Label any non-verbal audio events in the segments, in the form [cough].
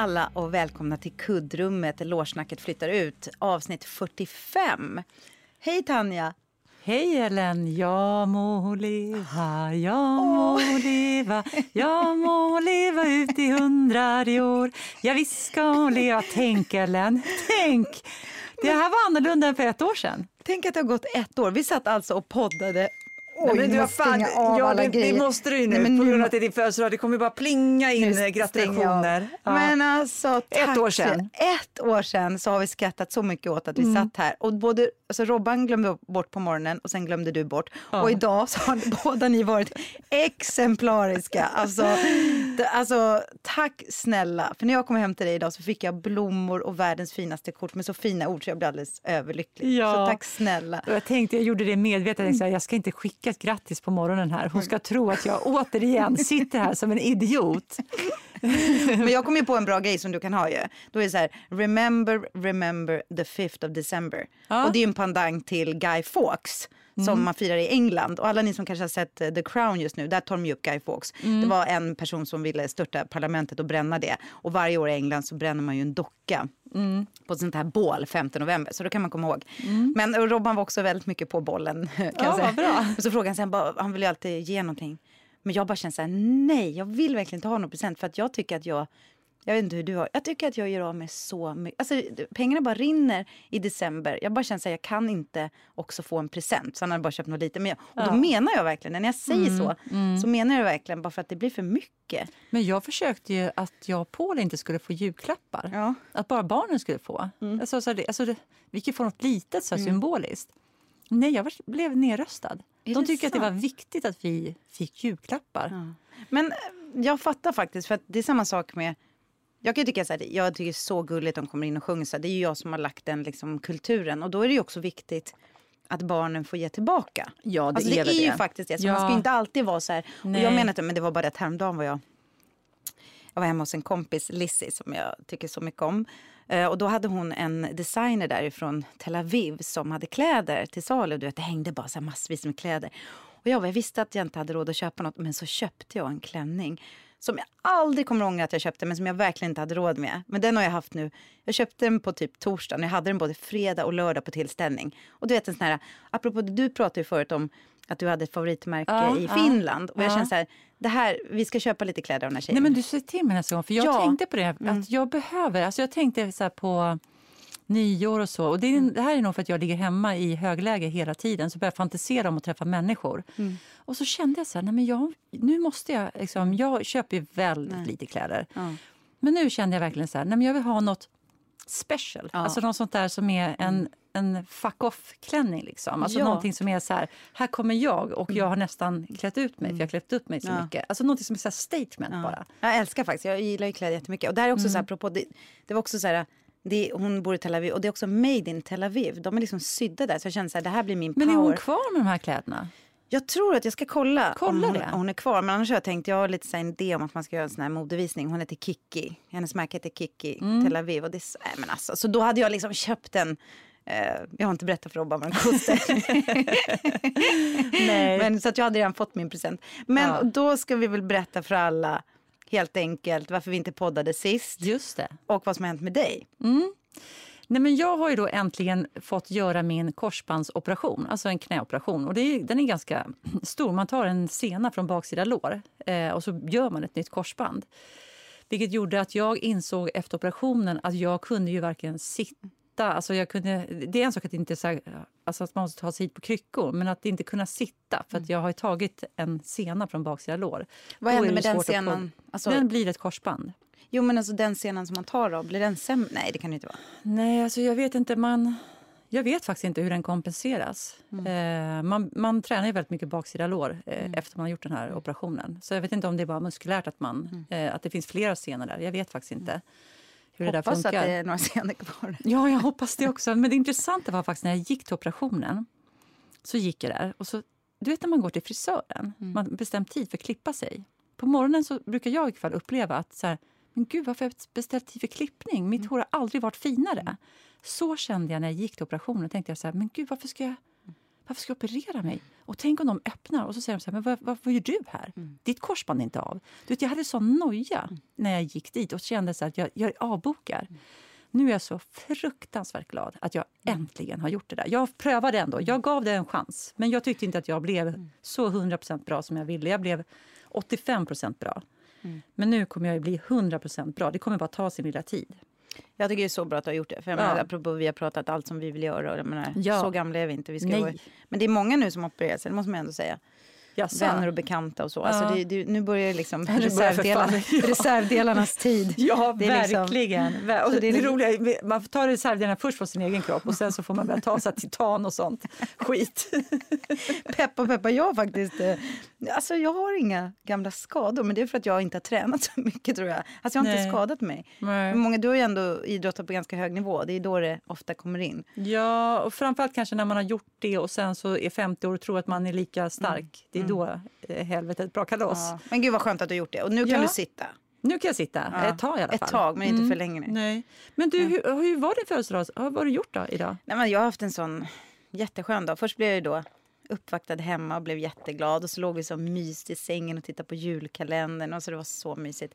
Alla och välkomna till kuddrummet. Lårsnacket flyttar ut. Avsnitt 45. Hej Tanja! Hej Ellen! Jag må leva, jag må leva jag må leva ut i hundrade år Ja, visst ska hon leva. Tänk Ellen, tänk! Det här var annorlunda än för ett år sedan. Tänk att det har gått ett år. Vi satt alltså och poddade Oj, Nej, men du har fan, ja, det, det, måste du ju nu, Nej, på grund av att det är din födelsedag. Det kommer bara plinga in gratulationer. Ja. Men alltså, tack. Ett år sedan. Ett år sedan så har vi skrattat så mycket åt att vi mm. satt här. Och både, alltså Robban glömde bort på morgonen och sen glömde du bort. Ja. Och idag så har [laughs] båda ni varit exemplariska. Alltså, det, alltså, tack snälla. För när jag kom hem till dig idag så fick jag blommor och världens finaste kort med så fina ord så jag blev alldeles överlycklig. Ja. Så tack snälla. Jag tänkte, jag gjorde det medvetet. Jag, tänkte, jag ska inte skicka skicka ett grattis på morgonen här. Hon ska tro att jag återigen sitter här som en idiot. [laughs] Men jag kom ju på en bra grej som du kan ha ju. Då är det så här, remember, remember the 5th of December. Ja. Och det är en pandang till Guy Fawkes som mm. man firar i England. Och alla ni som kanske har sett eh, The Crown just nu, där tar de upp Guy Fawkes. Mm. Det var en person som ville störta parlamentet och bränna det. Och varje år i England så bränner man ju en docka mm. på ett sånt här bål 5 november. Så då kan man komma ihåg. Mm. Men Robban var också väldigt mycket på bollen. [laughs] Kan ja, säga. Bra. Och så frågade han sen, bara, han vill ju alltid ge någonting. Men jag bara känner så här, nej, jag vill verkligen inte ha någon present för att jag tycker att jag jag vet inte hur du har. Jag tycker att jag gör av med så mycket. Alltså, pengarna bara rinner i december. Jag bara känner att jag kan inte också få en present. Så han hade bara köpt något lite. Men jag, och då ja. menar jag verkligen, när jag säger mm, så, mm. så menar jag verkligen bara för att det blir för mycket. Men jag försökte ju att jag och Paul inte skulle få julklappar. Ja. Att bara barnen skulle få. Mm. Alltså, så det, alltså, det, vi kan få något litet så mm. symboliskt. Nej, jag blev nerröstad. Är De tycker att det var viktigt att vi fick julklappar. Ja. Men jag fattar faktiskt, för det är samma sak med jag kan tycka så här, jag tycker det är så gulligt de kommer in och sjunger. Så här, det är ju jag som har lagt den liksom, kulturen. Och då är det ju också viktigt att barnen får ge tillbaka. Ja, det alltså, är det. är ju faktiskt det. Så ja. Man ska inte alltid vara så här. Och jag menar inte, men det var bara det att häromdagen var jag jag var hemma hos en kompis, Lizzie, som jag tycker så mycket om. Eh, och då hade hon en designer därifrån Tel Aviv som hade kläder till salu. Du vet, det hängde bara så massvis med kläder. Och jag, jag visste att jag inte hade råd att köpa något, men så köpte jag en klänning som jag aldrig kommer ångra att jag köpte men som jag verkligen inte hade råd med. Men den har jag haft nu. Jag köpte den på typ torsdagen. Jag hade den både fredag och lördag på tillställning. Och du vet en sån här, apropå du pratade ju förut om att du hade ett favoritmärke ja, i Finland. Och jag ja. känner så här, det här, vi ska köpa lite kläder av den här tjejen. Nej men du säger till mig nästa gång, för jag ja. tänkte på det, att mm. jag behöver, alltså jag tänkte så på nyår och så. Och det, är, det, här är nog för att jag ligger hemma i högläge hela tiden. Så börjar jag fantisera om att träffa människor. Mm. Och så kände jag så här, nej men jag, nu måste jag, liksom, jag köper ju väldigt nej. lite kläder. Ja. Men nu kände jag verkligen så här, nej men jag vill ha något special. Ja. Alltså något sånt där som är en, en fuck off-klänning. Liksom. Alltså ja. någonting som är så här, här kommer jag och jag har nästan klätt ut mig, för jag har klätt upp mig så ja. mycket. Alltså någonting som är så statement ja. bara. Jag älskar faktiskt, jag gillar ju kläder jättemycket. Och det här är också mm. så här, apropå, det, det var också så här, det, hon bor i Tel Aviv och det är också made in Tel Aviv. De är liksom sydda där så jag känner så här, det här blir min Men power. Men är hon kvar med de här kläderna? Jag tror att jag ska kolla, kolla om, hon, om hon är kvar. Men annars har jag tänkt, jag har lite så en idé om att man ska göra en sån här modevisning. Hon heter Kiki. Hennes märke heter Kiki mm. Tel Aviv. Och det, äh, men alltså, så då hade jag liksom köpt den. Eh, jag har inte berättat för Robban vad den kostar. [laughs] [laughs] men, så att jag hade redan fått min present. Men ja. då ska vi väl berätta för alla helt enkelt varför vi inte poddade sist. Just det. Och vad som har hänt med dig. Mm. Nej, men jag har ju då äntligen fått göra min korsbandsoperation, alltså en knäoperation. Och det är, den är ganska [clears throat] stor. Man tar en sena från baksida lår eh, och så gör man ett nytt korsband. Vilket gjorde att jag insåg efter operationen att jag kunde ju varken sitta Alltså jag kunde, det är en sak att, inte, så här, alltså att man måste ta sig hit på kryckor, men att inte kunna sitta. För att jag har tagit en sena från baksida lår. Vad händer med den senan? Alltså... Den blir ett korsband. Jo men alltså den scenen som man tar då, blir den sämre? Nej det kan det inte vara. Nej alltså jag vet inte, man... Jag vet faktiskt inte hur den kompenseras. Mm. Eh, man, man tränar ju väldigt mycket baksida lår eh, mm. efter man har gjort den här operationen. Så jag vet inte om det är bara muskulärt att, man, mm. eh, att det finns flera scener där. Jag vet faktiskt inte. Hur det hoppas där funkar. att det är några scener kvar. Ja, jag hoppas det också. Men det intressanta var faktiskt när jag gick till operationen. Så gick jag där och så, du vet när man går till frisören, mm. man bestämt tid för att klippa sig. På morgonen så brukar jag i fall uppleva att så här, men gud varför har jag beställt tid för klippning? Mitt mm. hår har aldrig varit finare. Mm. Så kände jag när jag gick till operationen. tänkte jag så här, men gud varför ska jag varför ska jag operera mig? Och tänk om de öppnar och så säger de så här, men vad, vad, vad gör du här? Mm. Ditt korsband är inte av. Du vet, jag hade sån noja mm. när jag gick dit och kände så att jag, jag avbokar. Mm. Nu är jag så fruktansvärt glad att jag mm. äntligen har gjort det där. Jag prövade ändå, jag gav det en chans. Men jag tyckte inte att jag blev mm. så 100% bra som jag ville. Jag blev 85% bra. Mm. Men nu kommer jag bli 100% bra. Det kommer bara ta sin lilla tid. Jag tycker det är så bra att du har gjort det. För jag ja. menar, apropå vi har pratat allt som vi vill göra. Och menar, ja. Så gamla är vi inte. Vi ska Nej. Men det är många nu som opererar sig, det måste man ändå säga. Jaså. vänner och bekanta och så. Alltså, ja. Alltså det, det, nu börjar liksom [laughs] reservdelarna, [laughs] reservdelarnas tid. Ja, det liksom- verkligen. Liksom, och det, det, det roliga, man får ta reservdelarna först på sin egen kropp och sen så får man börja ta sig titan och sånt skit. [laughs] peppa peppa, jag faktiskt, eh, alltså jag har inga gamla skador men det är för att jag inte har tränat så mycket tror jag. Alltså jag har Nej. inte skadat mig. Nej. Många, du har ju ändå idrottat på ganska hög nivå, det är då det ofta kommer in. Ja, och framförallt kanske när man har gjort det och sen så är 50 år och tror att man är lika stark. Mm. Det är då är mm. helvetet bra kalas. Ja. Men gud vad skönt att du gjort det. Och nu kan ja. du sitta. Nu kan jag sitta, ja. ett tag i alla fall. Ett tag, men inte mm. för länge. Nej. Men du, hur, hur var din födelsedag? Vad har du gjort då idag? Nej, men jag har haft en sån jätteskön dag. Först blev jag då uppvaktad hemma och blev jätteglad. Och så låg vi så myst i sängen och tittade på julkalendern. Och så det var så mysigt.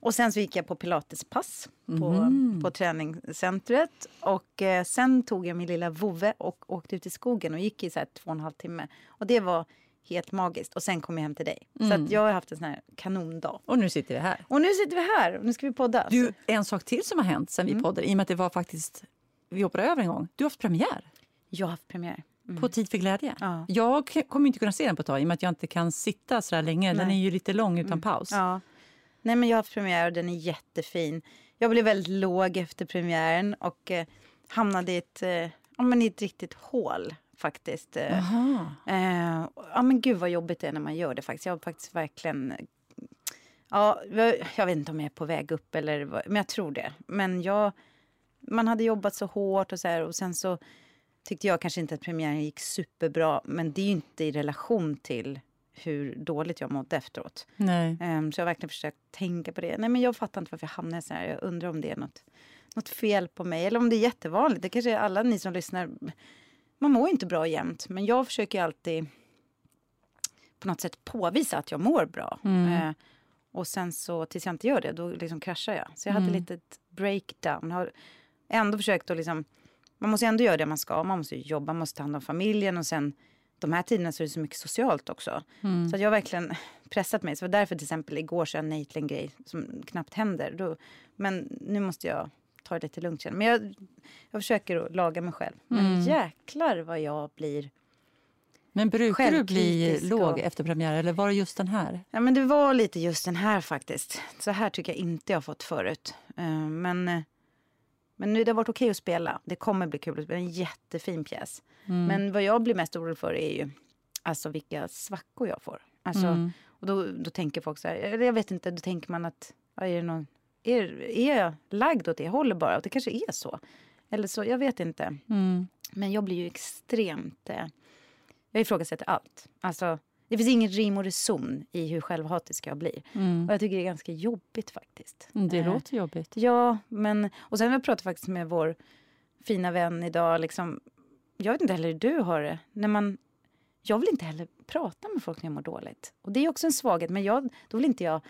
Och sen så gick jag på pilatespass på, mm. på träningscentret. Och eh, sen tog jag min lilla vovve och åkte ut i skogen och gick i så här två och en halv timme. Och det var helt magiskt. Och sen kom jag hem till dig. Mm. Så jag har haft en sån här kanondag. Och nu sitter vi här. Och nu sitter vi här och nu ska vi podda. Du, en sak till som har hänt sen mm. vi poddade, i och med att det var faktiskt, vi hoppade över en gång. Du har haft premiär. Jag har haft premiär. Mm. På Tid för glädje. Ja. Jag kommer inte kunna se den på ett tag i och med att jag inte kan sitta så här länge. Nej. Den är ju lite lång utan mm. paus. Ja. Nej, men jag har haft premiär och den är jättefin. Jag blev väldigt låg efter premiären och eh, hamnade i ett, eh, ja, men i ett riktigt hål faktiskt. Eh, eh, ja men gud vad jobbigt det är när man gör det faktiskt. Jag har faktiskt verkligen Ja, jag vet inte om jag är på väg upp eller men jag tror det. Men jag, man hade jobbat så hårt och så här, och sen så tyckte jag kanske inte att premiären gick superbra. Men det är ju inte i relation till hur dåligt jag mådde efteråt. Nej. Um, så jag har verkligen försökt tänka på det. Nej, men jag fattar inte varför jag hamnade så här. Jag undrar om det är något, något fel på mig. Eller om det är jättevanligt. Det kanske är alla ni som lyssnar. Man mår inte bra jämt. Men jag försöker alltid på något sätt påvisa att jag mår bra. Mm. Uh, och sen så tills jag inte gör det, då liksom kraschar jag. Så jag hade mm. lite breakdown. Har ändå försökt att liksom... Man måste ändå göra det man ska. Man måste jobba, man måste ta hand om familjen och sen de här tiderna så är det så mycket socialt också. Mm. Så jag har verkligen [laughs] pressat mig. Så det var därför till exempel igår så jag en en grej som knappt händer. Då, men nu måste jag ta det lite lugnt. Men jag, jag försöker att laga mig själv. Men mm. jäklar vad jag blir men brukar du bli låg och... efter premiär eller var det just den här? Ja, men det var lite just den här faktiskt. Så här tycker jag inte jag fått förut. Uh, men uh, men nu det har varit okej att spela. Det kommer bli kul att spela. En jättefin pjäs. Mm. Men vad jag blir mest orolig för är ju alltså vilka svackor jag får. Alltså, mm. Och då, då tänker folk så här, eller jag vet inte, då tänker man att är, det någon, är, är lagd åt det hållet bara? Och det kanske är så. Eller så, jag vet inte. Mm. Men jag blir ju extremt... Eh, jag ifrågasätter allt. Alltså, det finns ingen rim och reson i hur självhatisk jag blir. Mm. Och jag tycker det är ganska jobbigt faktiskt. Mm, det eh, låter jobbigt. Ja, men... Och sen har jag pratat faktiskt med vår fina vän idag. Liksom, jag vet inte heller hur du har det. När man, jag vill inte heller prata med folk när jag mår dåligt. Och det är också en svaghet. Men jag, då vill inte jag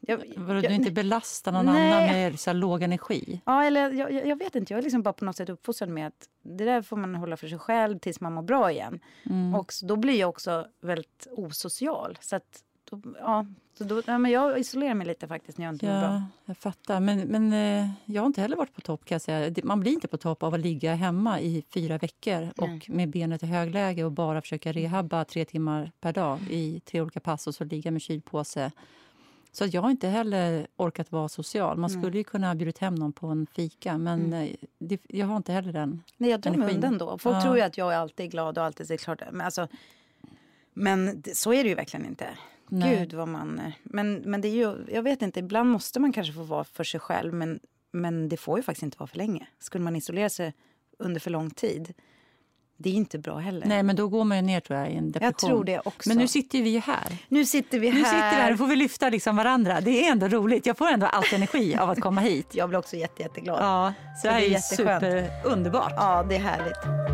jag, jag, du inte belasta någon nej. annan med så låg energi? Ja, eller jag, jag, vet inte. Jag är liksom bara på något sätt uppfostrad med att det där får man hålla för sig själv tills man mår bra igen. Mm. Och då blir jag också väldigt osocial. Så att, då, ja, så då, ja, men jag isolerar mig lite faktiskt när jag inte ja, mår bra. Jag fattar. Men, men eh, jag har inte heller varit på topp. Kan jag säga. Man blir inte på topp av att ligga hemma i fyra veckor nej. och med benet i högläge och bara försöka rehabba tre timmar per dag i tre olika pass och så ligga med kylpåse så jag har inte heller orkat vara social. Man skulle ju kunna bjuda hem någon på en fika, men mm. Eh, det, jag har inte heller den Nej, jag mig undan då. Folk ja. tror ju att jag är alltid glad och alltid är klart. Men, alltså, men så är det ju verkligen inte. Nej. Gud vad man... Eh, men, men det är ju, jag vet inte, ibland måste man kanske få vara för sig själv, men, men det får ju faktiskt inte vara för länge. Skulle man isolera sig under för lång tid det är inte bra heller. Nej, men då går man ju ner tror jag, i en depression. Jag tror det också. Men nu sitter vi här. Nu sitter vi här. Nu sitter vi här och får vi lyfta liksom varandra. Det är ändå roligt. Jag får ändå allt energi av att komma hit. [laughs] jag blir också jätte, jätteglad. Ja, så det här är, superunderbart. Ja, det är härligt.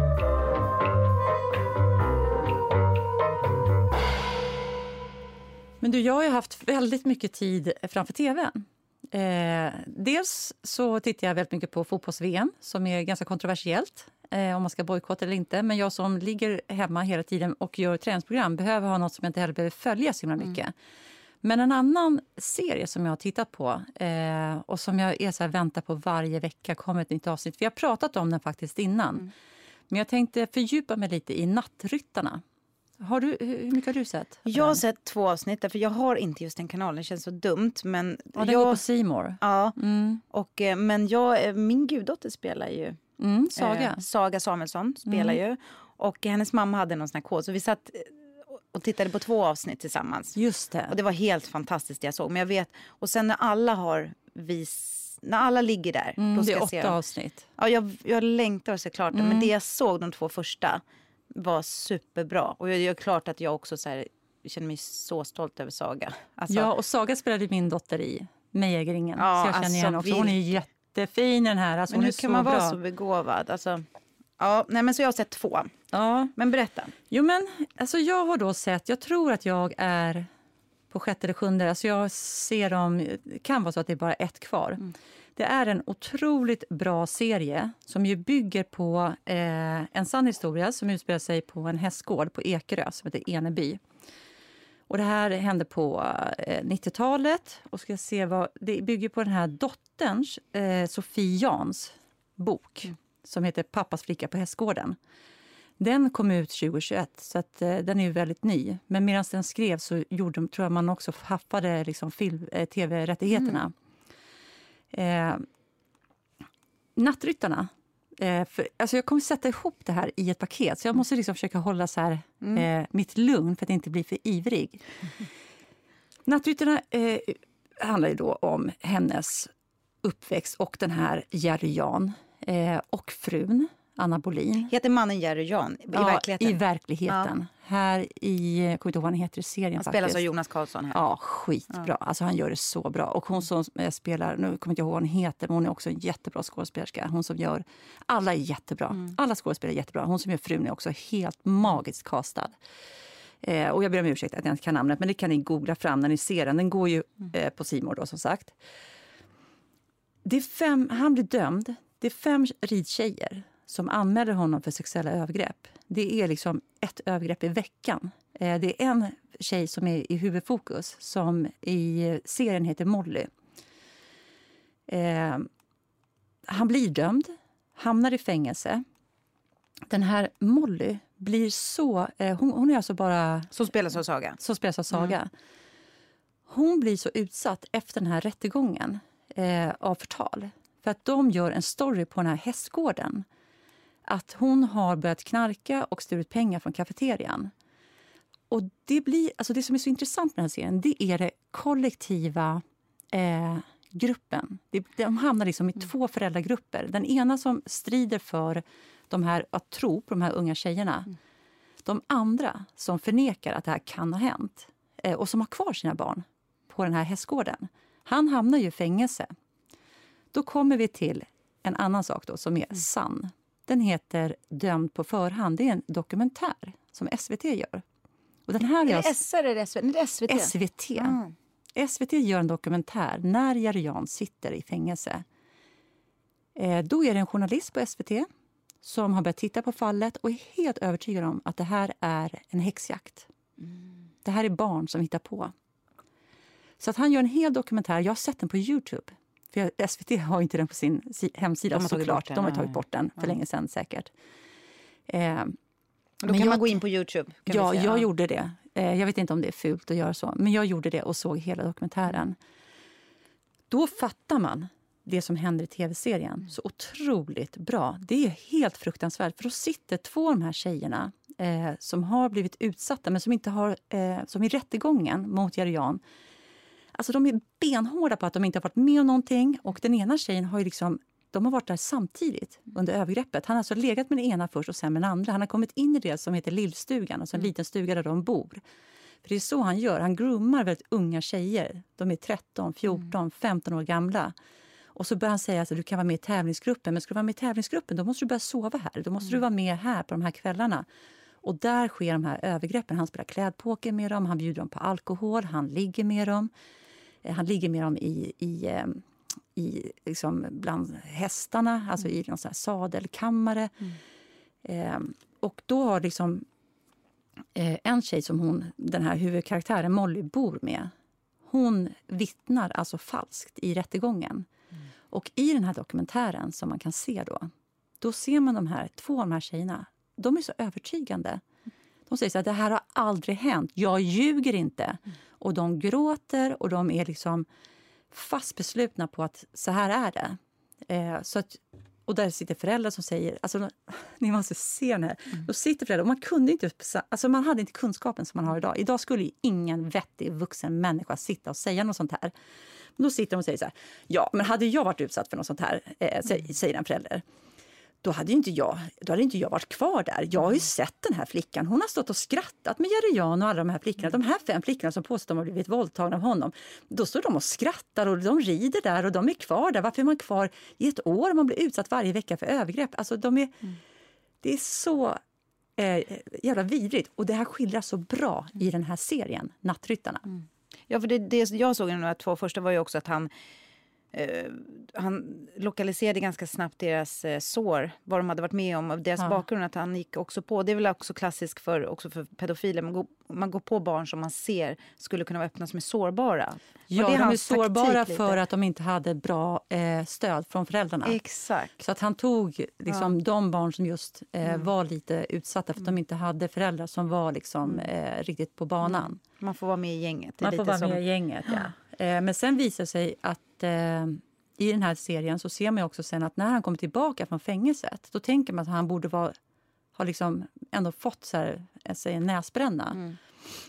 Men du, jag har haft väldigt mycket tid framför tvn. Eh, dels så tittar jag väldigt mycket på fotbolls-VM som är ganska kontroversiellt eh, om man ska bojkotta eller inte. Men jag som ligger hemma hela tiden och gör träningsprogram behöver ha något som jag inte heller behöver följa så himla mm. mycket. Mm. Men en annan serie som jag har tittat på eh, och som jag är så här, väntar på varje vecka kommer ett nytt avsnitt. Vi har pratat om den faktiskt innan. Mm. Men jag tänkte fördjupa mig lite i Nattryttarna. Har du, hur mycket har du sett? Jag har sett två avsnitt, för jag har inte just den kanalen. Det känns så dumt. Men ja, den jag, går på Simor. Ja, mm. och, eh, men jag, eh, min guddotter spelar ju. Mm, Saga. Eh, Saga Samuelsson spelar mm. ju. Och hennes mamma hade någon sån här kod. Så vi satt eh, och tittade på två avsnitt tillsammans. Just det. Och det var helt fantastiskt det jag såg. Men jag vet, och sen när alla har vis när alla ligger där. Mm, då ska det är åtta se avsnitt. Ja, jag, jag längtar att se klart det. Mm. Men det jag såg de två första var superbra. Och jag gör klart att jag också så här, känner mig så stolt över Saga. Alltså, ja, och Saga spelade min dotter i Mejägringen. Ja, så jag känner alltså, igen också. Hon är jättefin den här. Alltså, men hur kan man bra. vara så begåvad? Alltså, ja, nej, men så jag har sett två. Ja. Men berätta. Jo, men alltså, jag har då sett, jag tror att jag är på sjätte eller sjunde. Alltså jag ser dem, det kan vara så att det är bara ett kvar. Mm. Det är en otroligt bra serie som ju bygger på eh, en sann historia som utspelar sig på en hästgård på Ekerö som heter Eneby. Och det här hände på eh, 90-talet. Och ska se vad, det bygger på den här dotterns, eh, Sofie Jans, bok mm. som heter Pappas flicka på hästgården. Den kom ut 2021, så att, eh, den är väldigt ny. Men medan den skrevs så gjorde, tror jag man också haffade liksom, eh, tv-rättigheterna. Mm. Eh, nattryttarna. Eh, för, alltså jag kommer sätta ihop det här i ett paket, så jag måste liksom försöka hålla så här, mm. eh, mitt lugn för att inte bli för ivrig. [laughs] Nattryttarna eh, handlar ju då om hennes uppväxt och den här Jerry Jan eh, och frun Anna Bolin. Heter mannen Jerry Jan i ja, verkligheten? i verkligheten. Ja. Här i, jag kommer inte ihåg vad han heter i serien. Han spelas av Jonas Karlsson här. Ja, skitbra. Ja. Alltså, han gör det så bra. Och hon som spelar, nu kommer jag inte ihåg vad hon heter, men hon är också en jättebra skådespelerska. Hon som gör, alla är jättebra. Mm. Alla skådespelare är jättebra. Hon som gör frun är också helt magiskt castad. Eh, och jag ber om ursäkt att jag inte kan namnet, men det kan ni googla fram när ni ser den. Den går ju mm. eh, på Simor då som sagt. Det fem, han blir dömd. Det är fem ridtjejer som anmäler honom för sexuella övergrepp. Det är liksom ett övergrepp i veckan. Eh, det är en tjej som är i huvudfokus som i serien heter Molly. Eh, han blir dömd, hamnar i fängelse. Den här Molly blir så... Eh, hon, hon, är alltså bara... Som spelas av Saga? Som spelas av Saga. Mm. Hon blir så utsatt efter den här rättegången eh, av förtal. För att de gör en story på den här hästgården att hon har börjat knarka och stulit pengar från kafeterian. Och det, blir, alltså det som är så intressant med den här serien det är det kollektiva eh, gruppen. de hamnar liksom i mm. två föräldragrupper. Den ena som strider för de här, att tro på de här unga tjejerna. Mm. De andra som förnekar att det här kan ha hänt eh, och som har kvar sina barn på den här hästgården. Han hamnar ju i fängelse. Då kommer vi till en annan sak då, som är mm. sann. Den heter Dömd på förhand. Det är en dokumentär som SVT gör. Och den här är det SR eller SVT? SVT. SVT. Mm. SVT gör en dokumentär när Jerry Jan sitter i fängelse. Eh, då är det en journalist på SVT som har börjat titta på fallet och är helt övertygad om att det här är en häxjakt. Mm. Det här är barn som hittar på. Så att han gör en hel dokumentär. Jag har sett den på Youtube. För SVT har inte den på sin hemsida de såklart. De har tagit bort den för länge sedan säkert. Eh, då kan jag, man gå in på Youtube? ja, jag gjorde det. Eh, jag vet inte om det är fult att göra så, men jag gjorde det och såg hela dokumentären. Då fattar man det som händer i tv-serien mm. så otroligt bra. Det är helt fruktansvärt, för då sitter två av de här tjejerna eh, som har blivit utsatta, men som inte har, eh, som i rättegången mot Jerry Jan Alltså de är benhårda på att de inte har varit med om någonting. Och den ena tjejen har liksom, de har varit där samtidigt under övergreppet. Han har alltså legat med den ena först och sen med den andra. Han har kommit in i det som heter Lillstugan, alltså en mm. liten stuga där de bor. För det är så han gör. Han groomar väldigt unga tjejer. De är 13, 14, mm. 15 år gamla. Och så börjar han säga att du kan vara med i tävlingsgruppen. Men ska du vara med i tävlingsgruppen då måste du börja sova här. Då måste mm. du vara med här på de här kvällarna. Och där sker de här övergreppen. Han spelar klädpoker med dem, han bjuder dem på alkohol, han ligger med dem. Eh, han ligger med dem i, i, eh, i liksom bland hästarna, alltså i någon sån sadelkammare. Mm. Eh, och då har liksom eh, en tjej som hon, den här huvudkaraktären Molly bor med hon vittnar alltså falskt i rättegången. Mm. Och i den här dokumentären som man kan se då, då ser man de här två av de här tjejerna. De är så övertygande. De säger så här, det här har aldrig hänt. Jag ljuger inte. Mm. Och de gråter och de är liksom fast beslutna på att så här är det. Eh, så att, och där sitter föräldrar som säger... Alltså, [laughs] ni måste se den här. Mm. Då sitter föräldrar, och man, kunde inte, alltså, man hade inte kunskapen som man har idag. Idag skulle ingen vettig vuxen människa sitta och säga något sånt här. Men då sitter de och säger så här, ja men hade jag varit utsatt för något sånt här, eh, säger en förälder då hade inte jag, då hade inte jag varit kvar där. Jag har ju mm. sett den här flickan. Hon har stått och skrattat med Jerian och alla de här flickorna. De här fem flickorna som påstår att de har blivit våldtagna av honom. Då står de och skrattar och de rider där och de är kvar där. Varför är man kvar i ett år man blir utsatt varje vecka för övergrepp? Alltså de är, mm. Det är så eh, jävla vidrigt. Och det här skildras så bra i den här serien, Nattryttarna. Mm. Ja, för det, det jag såg i de två första var ju också att han Uh, han lokaliserade ganska snabbt deras uh, sår, vad de hade varit med om, deras ja. bakgrund. Att han gick också på, det är väl också klassiskt för, också för pedofiler, man går, man går på barn som man ser skulle kunna öppna som är sårbara. Ja, det är de är sårbara för att de inte hade bra eh, stöd från föräldrarna. Exakt. Så att han tog liksom, ja. de barn som just eh, mm. var lite utsatta för att mm. de inte hade föräldrar som var liksom, mm. eh, riktigt på banan. Man får vara med i gänget. Man får vara som... med i gänget, ja. Eh, men sen visar det sig att eh, i den här serien så ser man också sen att när han kommer tillbaka från fängelset då tänker man att han borde vara, ha liksom ändå fått så här, säger, en näsbränna. Mm.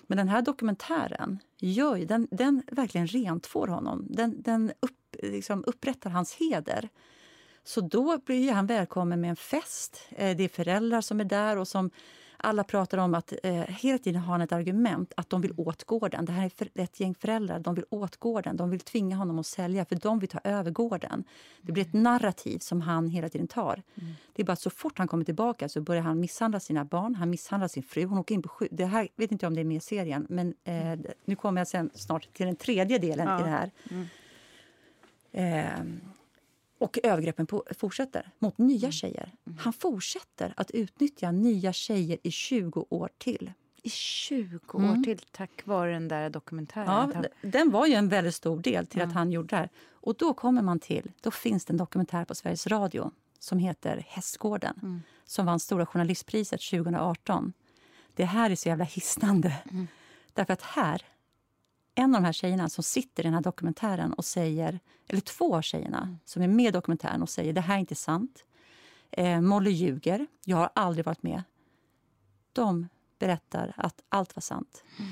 Men den här dokumentären gör ju, den, den verkligen rentvår honom. Den, den upp, liksom upprättar hans heder. Så då blir han välkommen med en fest. Eh, det är föräldrar som är där och som alla pratar om att eh, hela tiden har ett argument att de vill åt gården. Det här är för, ett gäng föräldrar. De vill åt gården. De vill tvinga honom att sälja för de vill ta över gården. Det blir ett narrativ som han hela tiden tar. Mm. Det är bara att så fort han kommer tillbaka så börjar han misshandla sina barn. Han misshandlar sin fru. Hon åker in på Det här vet inte om det är med i serien, men eh, nu kommer jag sen snart till den tredje delen ja. i det här. Mm. Eh, och övergreppen på, fortsätter mot nya mm. tjejer. Mm. Han fortsätter att utnyttja nya tjejer i 20 år till. I 20 mm. år till, tack vare den där dokumentären? Ja, den var ju en väldigt stor del till mm. att han gjorde det här. Och då kommer man till, då finns det en dokumentär på Sveriges Radio som heter Hästgården, mm. som vann Stora journalistpriset 2018. Det här är så jävla hisnande. Mm. Därför att här en av de här tjejerna som sitter i den här dokumentären och säger, eller två av tjejerna mm. som är med i dokumentären och säger det här är inte sant. Eh, Molly ljuger, jag har aldrig varit med. De berättar att allt var sant. Mm.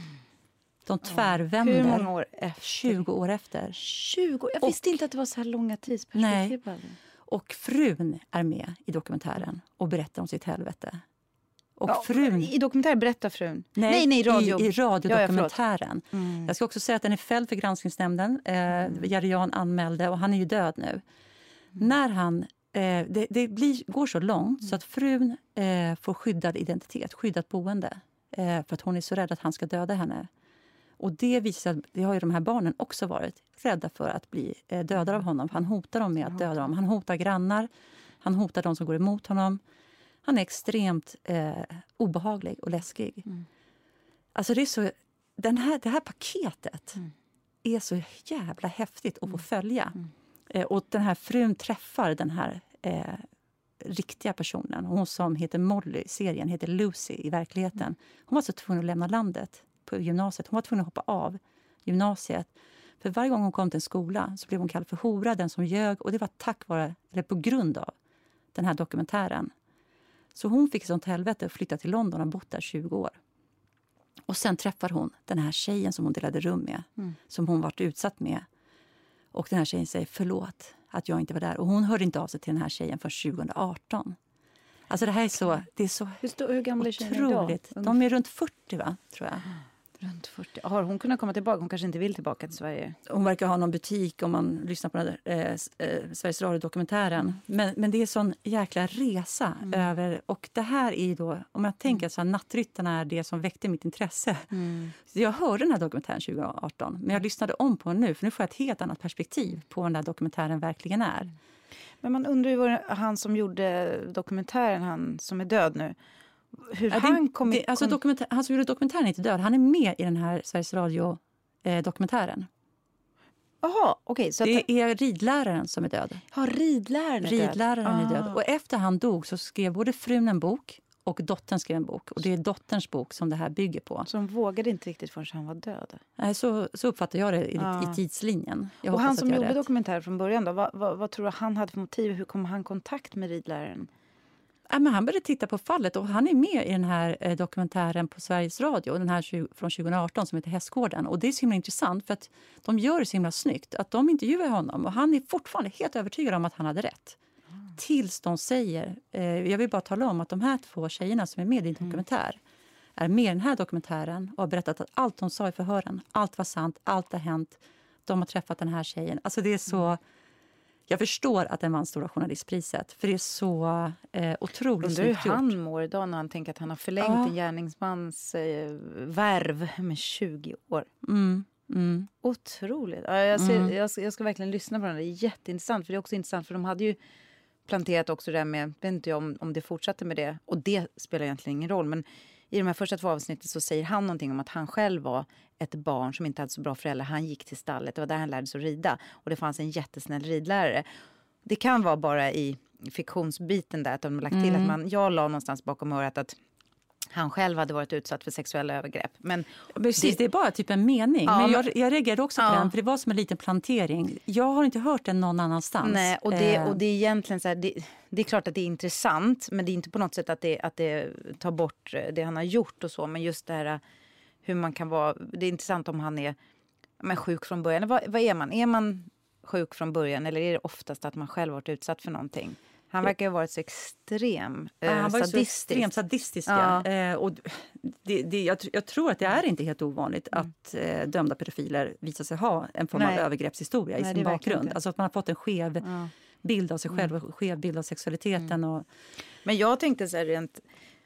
De tvärvänder. Hur många år efter? 20 år efter. 20 Jag visste och, inte att det var så här långa tidsperspektiv. Nej. Och frun är med i dokumentären och berättar om sitt helvete. Och ja, frun... I dokumentären berättar frun? Nej, nej, nej radio. i, i radiodokumentären. Ja, mm. Jag ska också säga att den är fälld för Granskningsnämnden. Eh, mm. Jarian anmälde och han är ju död nu. Mm. När han... Eh, det, det blir, går så långt så att frun eh, får skyddad identitet, skyddat boende. Eh, för att hon är så rädd att han ska döda henne. Och det visar det har ju de här barnen också varit rädda för att bli eh, dödade av honom. Han hotar dem med att döda dem. Han hotar grannar, han hotar de som går emot honom. Han är extremt eh, obehaglig och läskig. Mm. Alltså det, är så, den här, det här paketet mm. är så jävla häftigt att få mm. följa. Mm. Eh, och den här frun träffar den här eh, riktiga personen. Hon som heter Molly i serien heter Lucy i verkligheten. Mm. Hon var så tvungen att lämna landet på gymnasiet. Hon var tvungen att hoppa av gymnasiet. För varje gång hon kom till en skola så blev hon kallad för hora, den som ljög. Och det var tack vare, eller på grund av den här dokumentären. Så hon fick sånt helvete och flyttade till London och bott där 20 år. Och sen träffar hon den här tjejen som hon delade rum med, mm. som hon varit utsatt med. Och den här tjejen säger förlåt att jag inte var där. Och hon hörde inte av sig till den här tjejen förrän 2018. Alltså det här är så, det är så hur, stor, hur gamla är tjejerna idag? De är runt 40 va, tror jag. Runt 40. Har hon kunnat komma tillbaka? Hon kanske inte vill tillbaka till Sverige? Hon verkar ha någon butik om man lyssnar på den där, eh, eh, Sveriges Radio-dokumentären. Men, men det är en sån jäkla resa mm. över... Och det här är då, om jag tänker mm. så här, Nattryttarna är det som väckte mitt intresse. Mm. jag hörde den här dokumentären 2018, men jag lyssnade om på den nu för nu får jag ett helt annat perspektiv på vad den där dokumentären verkligen är. Men man undrar ju vad han som gjorde dokumentären, han som är död nu, hur ja, han kom... Det, alltså dokumentär, han som gjorde dokumentären är inte död. Han är med i den här Sveriges Radio-dokumentären. Eh, Jaha, okej. Okay, det att... är ridläraren som är död. Ja, ridläraren är ridläraren död. är död. Ah. Och efter han dog så skrev både frun en bok och dottern skrev en bok. Och Det är dotterns bok som det här bygger på. Så de vågade inte riktigt förrän han var död? Nej, så, så uppfattar jag det i, ah. i tidslinjen. Jag och han som gjorde dokumentären från början, då, vad, vad, vad, tror du han hade för motiv? Hur kom han i kontakt med ridläraren? Ja, men han började titta på fallet och han är med i den här eh, dokumentären på Sveriges Radio den här från 2018 som heter Hästgården. Och det är så himla intressant för att de gör det så himla snyggt. Att de intervjuar honom och han är fortfarande helt övertygad om att han hade rätt. Mm. Tills de säger, eh, jag vill bara tala om att de här två tjejerna som är med i din mm. dokumentär är med i den här dokumentären och har berättat att allt de sa i förhören, allt var sant, allt har hänt. De har träffat den här tjejen. Alltså det är så... Jag förstår att den vann Stora journalistpriset, för det är så eh, otroligt Undrar hur han mår idag när han tänker att han har förlängt ja. en gärningsmans eh, värv med 20 år. Mm, mm. Otroligt. Ja, jag, ser, mm. jag, ska, jag, ska, verkligen lyssna på den. Det är jätteintressant. För det är också intressant för de hade ju planterat också det där med, vet inte om, om det fortsatte med det. Och det spelar egentligen ingen roll. Men i de här första två avsnitten så säger han någonting om att han själv var ett barn som inte hade så bra föräldrar. Han gick till stallet, det var där han lärde sig att rida. Och det fanns en jättesnäll ridlärare. Det kan vara bara i fiktionsbiten där, att de har lagt till mm. att man, jag la någonstans bakom örat att han själv hade varit utsatt för sexuella övergrepp. Men Precis, det, det är bara typ en mening. Ja, men jag, jag reagerade också på den, för det var som en liten plantering. Jag har inte hört den någon annanstans. Nej, och det, eh. och det är egentligen så här, det, det, är klart att det är intressant, men det är inte på något sätt att det, att det tar bort det han har gjort och så. Men just det här hur man kan vara, det är intressant om han är men, sjuk från början. Vad, vad är man? Är man sjuk från början eller är det oftast att man själv varit utsatt för någonting? Han verkar ha varit så extrem eh, Han var sadistisk. så extremt sadistisk. Ja. Eh, och det, det, jag, jag, tror att det är inte helt ovanligt mm. att eh, dömda pedofiler visar sig ha en form Nej. av övergreppshistoria Nej, i sin bakgrund. Alltså att man har fått en skev ja. bild av sig själv och en skev bild av sexualiteten. Mm. Och... Men jag tänkte så här rent...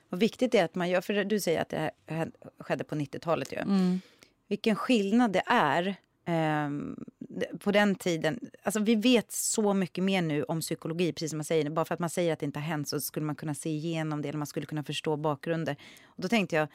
Vad viktigt det är att man gör... För du säger att det här skedde på 90-talet ju. Mm. Vilken skillnad det är på den tiden, alltså vi vet så mycket mer nu om psykologi, precis som man säger. Bara för att man säger att det inte har hänt så skulle man kunna se igenom det, eller man skulle kunna förstå bakgrunder. Och då tänkte jag,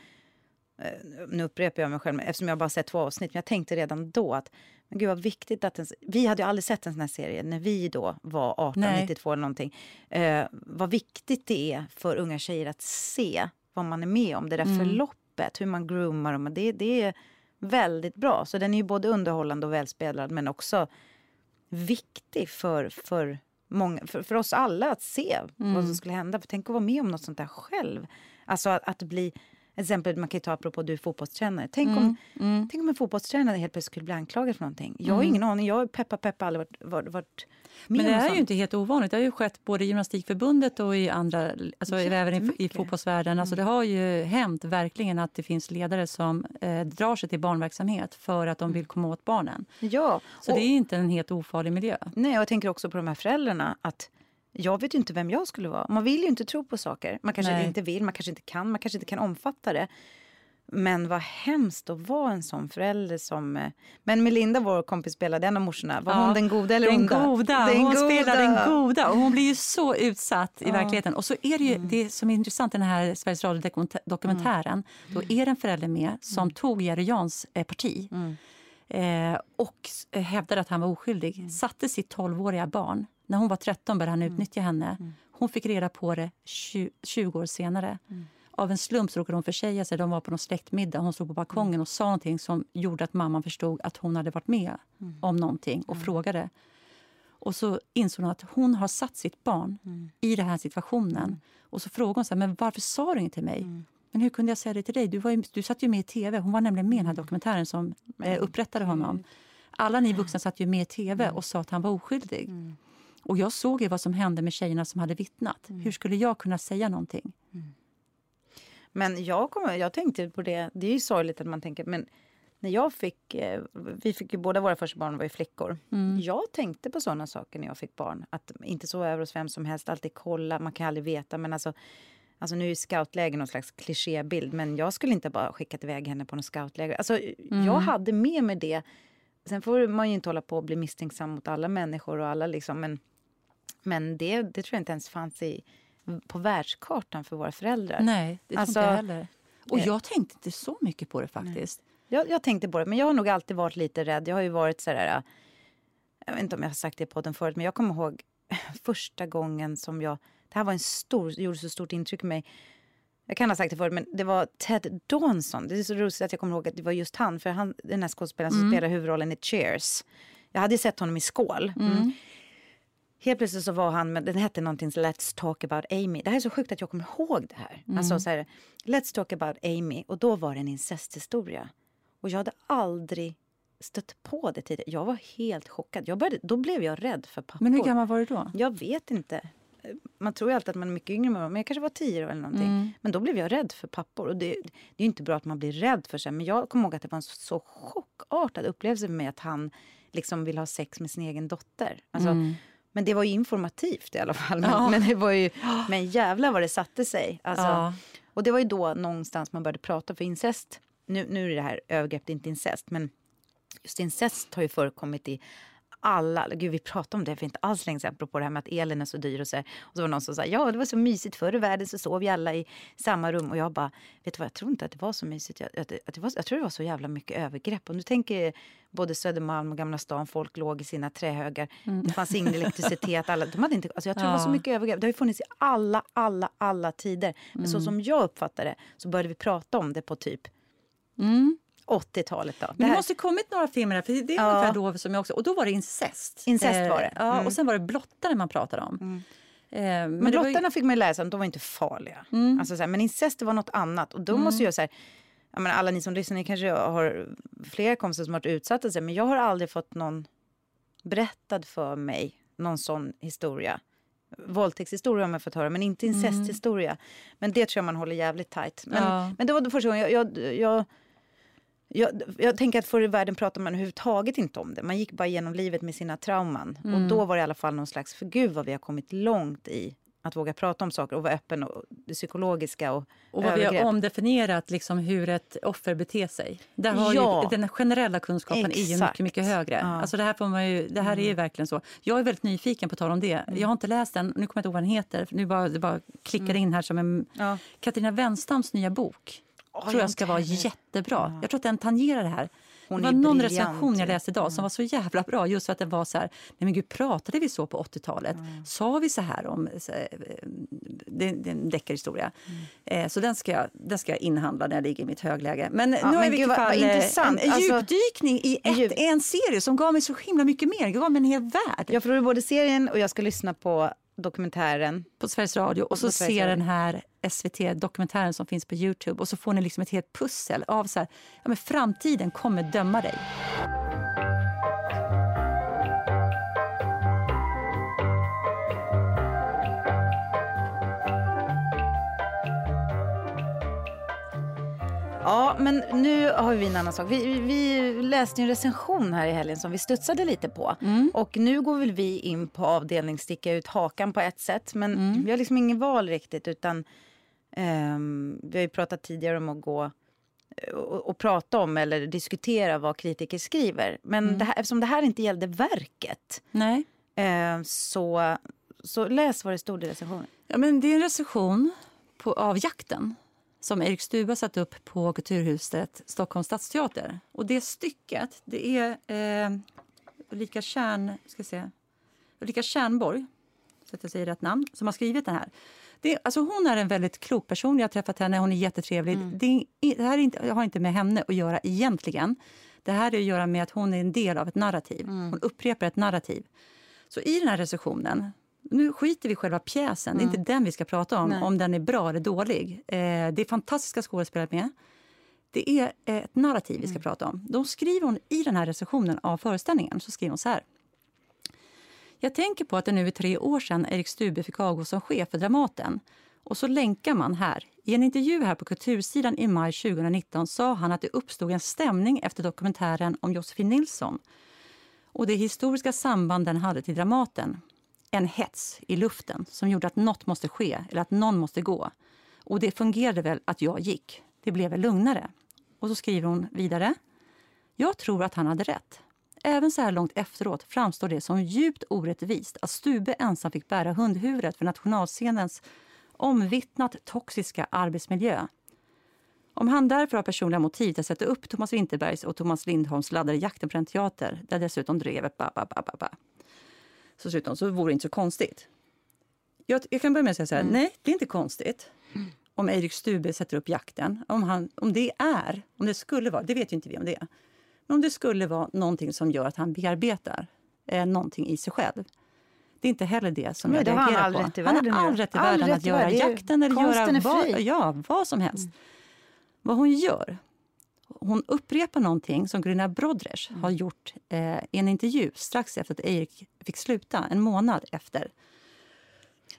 uh, nu upprepar jag mig själv, eftersom jag bara sett två avsnitt, men jag tänkte redan då att men gud vad viktigt att en, vi hade ju aldrig sett en sån här serie när vi då var 18, Nej. 92 eller någonting. Uh, vad viktigt det är för unga tjejer att se vad man är med om, det där mm. förloppet, hur man groomar dem. Det, det är väldigt bra. Så den är ju både underhållande och välspelad men också viktig för, för, många, för, för oss alla att se mm. vad som skulle hända. För tänk att vara med om något sånt där själv. Alltså att, att bli exempel man kan ta apropå du är fotbollstränare. Tänk, mm. Om, mm. tänk om en fotbollstränare helt plötsligt skulle bli anklagad för någonting. Jag har mm. ingen aning. Jag har peppa peppa aldrig varit, varit, varit men det är ju inte helt ovanligt. Det har ju skett både i Gymnastikförbundet och i andra, alltså även i, i fotbollsvärlden. Alltså mm. det har ju hänt verkligen att det finns ledare som eh, drar sig till barnverksamhet för att de vill komma åt barnen. Ja, Så och, det är inte en helt ofarlig miljö. Nej, jag tänker också på de här föräldrarna. att jag vet ju inte vem jag skulle vara. Man vill ju inte tro på saker. Man kanske Nej. inte vill, man kanske inte kan, man kanske inte kan omfatta det. Men vad hemskt att vara en sån förälder som... Eh, men Melinda, vår kompis, spelade en av morsorna. Var ja, hon den goda eller den onda? Goda. Den hon goda. spelar den goda. Och hon blir ju så utsatt i verkligheten. Och så är det ju, mm. det som är intressant i den här Sveriges Radio-dokumentären, mm. då är det en förälder med som mm. tog Jerry Jans eh, parti. Mm. Eh, och eh, hävdade att han var oskyldig. Mm. Satte sitt 12-åriga barn. När hon var 13 började han mm. utnyttja henne. Hon fick reda på det 20, 20 år senare. Av en slump så råkade hon försäga sig. De var på någon släktmiddag. Hon stod på balkongen mm. och sa någonting som gjorde att mamman förstod att hon hade varit med mm. om någonting och mm. frågade. Och så insåg hon att hon har satt sitt barn mm. i den här situationen. Mm. Och så frågade hon så här, men varför sa du inget till mig? Mm. Men hur kunde jag säga det till dig? Du, var ju, du satt ju med i tv. Hon var nämligen med i den här dokumentären som eh, upprättade honom. Alla ni vuxna satt ju med i tv och sa att han var oskyldig. Och jag såg ju vad som hände med tjejerna som hade vittnat. Hur skulle jag kunna säga någonting? Men jag, kommer, jag tänkte på det, det är ju sorgligt att man tänker, men när jag fick, eh, vi fick ju båda våra första barn var ju flickor. Mm. Jag tänkte på sådana saker när jag fick barn. Att inte sova över hos vem som helst, alltid kolla, man kan aldrig veta. Men alltså, alltså nu är scoutläger någon slags klichébild, men jag skulle inte bara skickat iväg henne på något scoutläger. Alltså, mm. Jag hade med mig det. Sen får man ju inte hålla på och bli misstänksam mot alla människor och alla liksom, men, men det, det tror jag inte ens fanns i, på världskartan för våra föräldrar. Nej, det tror alltså, inte jag heller. Och jag tänkte inte så mycket på det faktiskt. Jag, jag, tänkte på det, men jag har nog alltid varit lite rädd. Jag har ju varit så där, jag vet inte om jag har sagt det i podden förut, men jag kommer ihåg [laughs] första gången som jag, det här var en stor, gjorde så stort intryck på mig. Jag kan ha sagt det förut, men det var Ted Danson. Det är så roligt att jag kommer ihåg att det var just han, för han, den här skådespelaren mm. som spelar huvudrollen i Cheers. Jag hade sett honom i Skål. Mm. Mm. Helt plötsligt så var han med, den hette någonting Let's talk about Amy. Det här är så sjukt att jag kommer ihåg det här. Mm. Alltså så här, Let's talk about Amy. Och då var det en incesthistoria. Och jag hade aldrig stött på det tidigare. Jag var helt chockad. Jag började, då blev jag rädd för pappor. Men hur gammal var du då? Jag vet inte. Man tror ju alltid att man är mycket yngre, men jag kanske var tio eller någonting. Mm. Men då blev jag rädd för pappor. Och det, det är inte bra att man blir rädd för sig. Men jag kommer ihåg att det var en så chockartad upplevelse för mig att han liksom vill ha sex med sin egen dotter. Alltså, mm. Men det var ju informativt i alla fall. Men, ja. [laughs] men det var ju, men jävlar vad det satte sig. Alltså, ja. Och det var ju då någonstans man började prata för incest nu, nu är det här övergrepp, inte incest, men just incest har ju förekommit i alla, gud vi pratade om det för inte alls länge sedan, apropå det här med att elen är så dyr och så, och så var det någon som sa ja det var så mysigt förr i världen så sov vi alla i samma rum och jag bara, vet du vad jag tror inte att det var så mysigt, jag, att, att det var, jag tror det var så jävla mycket övergrepp och nu tänker både Södermalm och Gamla stan, folk låg i sina trähögar, mm. det fanns ingen elektricitet, alla, de hade inte, alltså jag tror ja. det var så mycket övergrepp, det har ju funnits i alla, alla, alla tider, men mm. så som jag uppfattar det så började vi prata om det på typ Mm. 80-talet då. Men det, måste kommit några filmer, för det är ja. ungefär då som jag också... Och då var det incest. Incest var det. Eh, mm. och sen var det blottare man pratade om. Mm. Eh, men men blottarna ju... fick man läsa att de var inte farliga. Mm. Alltså, så här, men incest var något annat. Och då mm. måste jag säga jag menar, alla ni som lyssnar, ni kanske har flera kompisar som har varit utsatta, men jag har aldrig fått någon berättad för mig någon sån historia. Våldtäktshistoria har man fått höra, men inte incesthistoria. Mm. Men det tror jag man håller jävligt tajt. Men, ja. men det var det första gången jag, jag, jag jag, jag, tänker att förr i världen pratade man överhuvudtaget inte om det. Man gick bara genom livet med sina trauman. Mm. Och då var det i alla fall någon slags, för gud vad vi har kommit långt i att våga prata om saker och vara öppen och det psykologiska och Och vad övergrepp. vi har omdefinierat liksom hur ett offer beter sig. Där har ja. ju, den generella kunskapen Exakt. är ju mycket, mycket högre. Ja. Alltså det här, får man ju, det här mm. är ju mm. verkligen så. Jag är väldigt nyfiken på tal om det. Mm. Jag har inte läst den, nu kommer jag inte ihåg vad den heter. Nu bara, det bara klickar mm. in här som en... Ja. Katarina Wenstams nya bok. Tror jag ska vara jättebra. Ja. Jag tror att den tangerar det här. Hon det var någon recension jag läste idag som var så jävla bra. Just för att den var så här, nej men gud, pratade vi så på 80-talet? Mm. Sa vi så här om... Så, eh, det, det är en deckarhistoria. Mm. Eh, så den ska, jag, den ska jag inhandla när jag ligger i mitt högläge. Men ja, nu har vi vad, fall, intressant. en, alltså, djupdykning i ett, djup... en serie som gav mig så himla mycket mer. Det gav mig en hel värld. Jag får både serien och jag ska lyssna på dokumentären. På Sveriges Radio. Och så ser den här SVT-dokumentären som finns på Youtube. Och så får ni liksom ett helt pussel av så här, ja, men framtiden kommer döma dig. Ja, men nu har vi en annan sak. Vi, vi läste en recension här i helgen som vi studsade lite på. Mm. Och nu går väl vi in på avdelning sticka ut hakan på ett sätt. Men mm. vi har liksom ingen val riktigt utan um, vi har ju pratat tidigare om att gå eh, och, och, prata om eller diskutera vad kritiker skriver. Men mm. det här, eftersom det här inte gällde verket Nej. Uh, så, så läs vad det stod i recensionen. Ja, men det är en recension på, av jakten som Erik Stuba satt upp på Kulturhuset Stockholms stadsteater. Och det stycket det är eh, Ulrika, Kärn, ska se, Ulrika Kärnborg, så att jag säger rätt namn, som har skrivit den här. Det, alltså hon är en väldigt klok person. Jag har träffat henne. Hon är jättetrevlig. Mm. Det, det, här är inte, har inte med henne att göra egentligen. Det här har att göra med att hon är en del av ett narrativ. Mm. Hon upprepar ett narrativ. Så i den här recensionen nu skiter vi själva pjäsen. Mm. Det är inte mm. den vi ska prata om, Nej. om den är bra eller dålig. Eh, det är fantastiska skådespelare med. Det är eh, ett narrativ vi ska mm. prata om. Då skriver hon i den här recensionen av föreställningen så skriver hon så här. Jag tänker på att det nu är tre år sedan Erik Stube fick avgå som chef för Dramaten. Och så länkar man här. I en intervju här på Kultursidan i maj 2019 sa han att det uppstod en stämning efter dokumentären om Josefin Nilsson och de historiska samband den hade till Dramaten. En hets i luften som gjorde att nåt måste ske eller att någon måste gå. Och det fungerade väl att jag gick. Det blev väl lugnare. Och så skriver hon vidare. Jag tror att han hade rätt. Även så här långt efteråt framstår det som djupt orättvist att Stube ensam fick bära hundhuvudet för nationalscenens omvittnat toxiska arbetsmiljö. Om han därför har personliga motiv till att sätta upp Thomas Winterbergs och Thomas Lindholms laddade Jakten på en teater, där dessutom drevet ba, ba, ba, ba, ba. Så dessutom så vore det inte så konstigt. Jag, jag kan börja med att säga så här, mm. nej, det är inte konstigt om Erik Stube sätter upp jakten. Om, han, om det är, om det skulle vara, det vet ju inte vi om det är. Men om det skulle vara någonting som gör att han bearbetar eh, någonting i sig själv. Det är inte heller det som Nej, jag reagerar på. Han har all rätt i världen att göra jakten eller göra vad, ja, vad som helst. Mm. Vad hon gör, hon upprepar någonting som Gunilla Brodrej mm. har gjort eh, i en intervju strax efter att Erik fick sluta, en månad efter.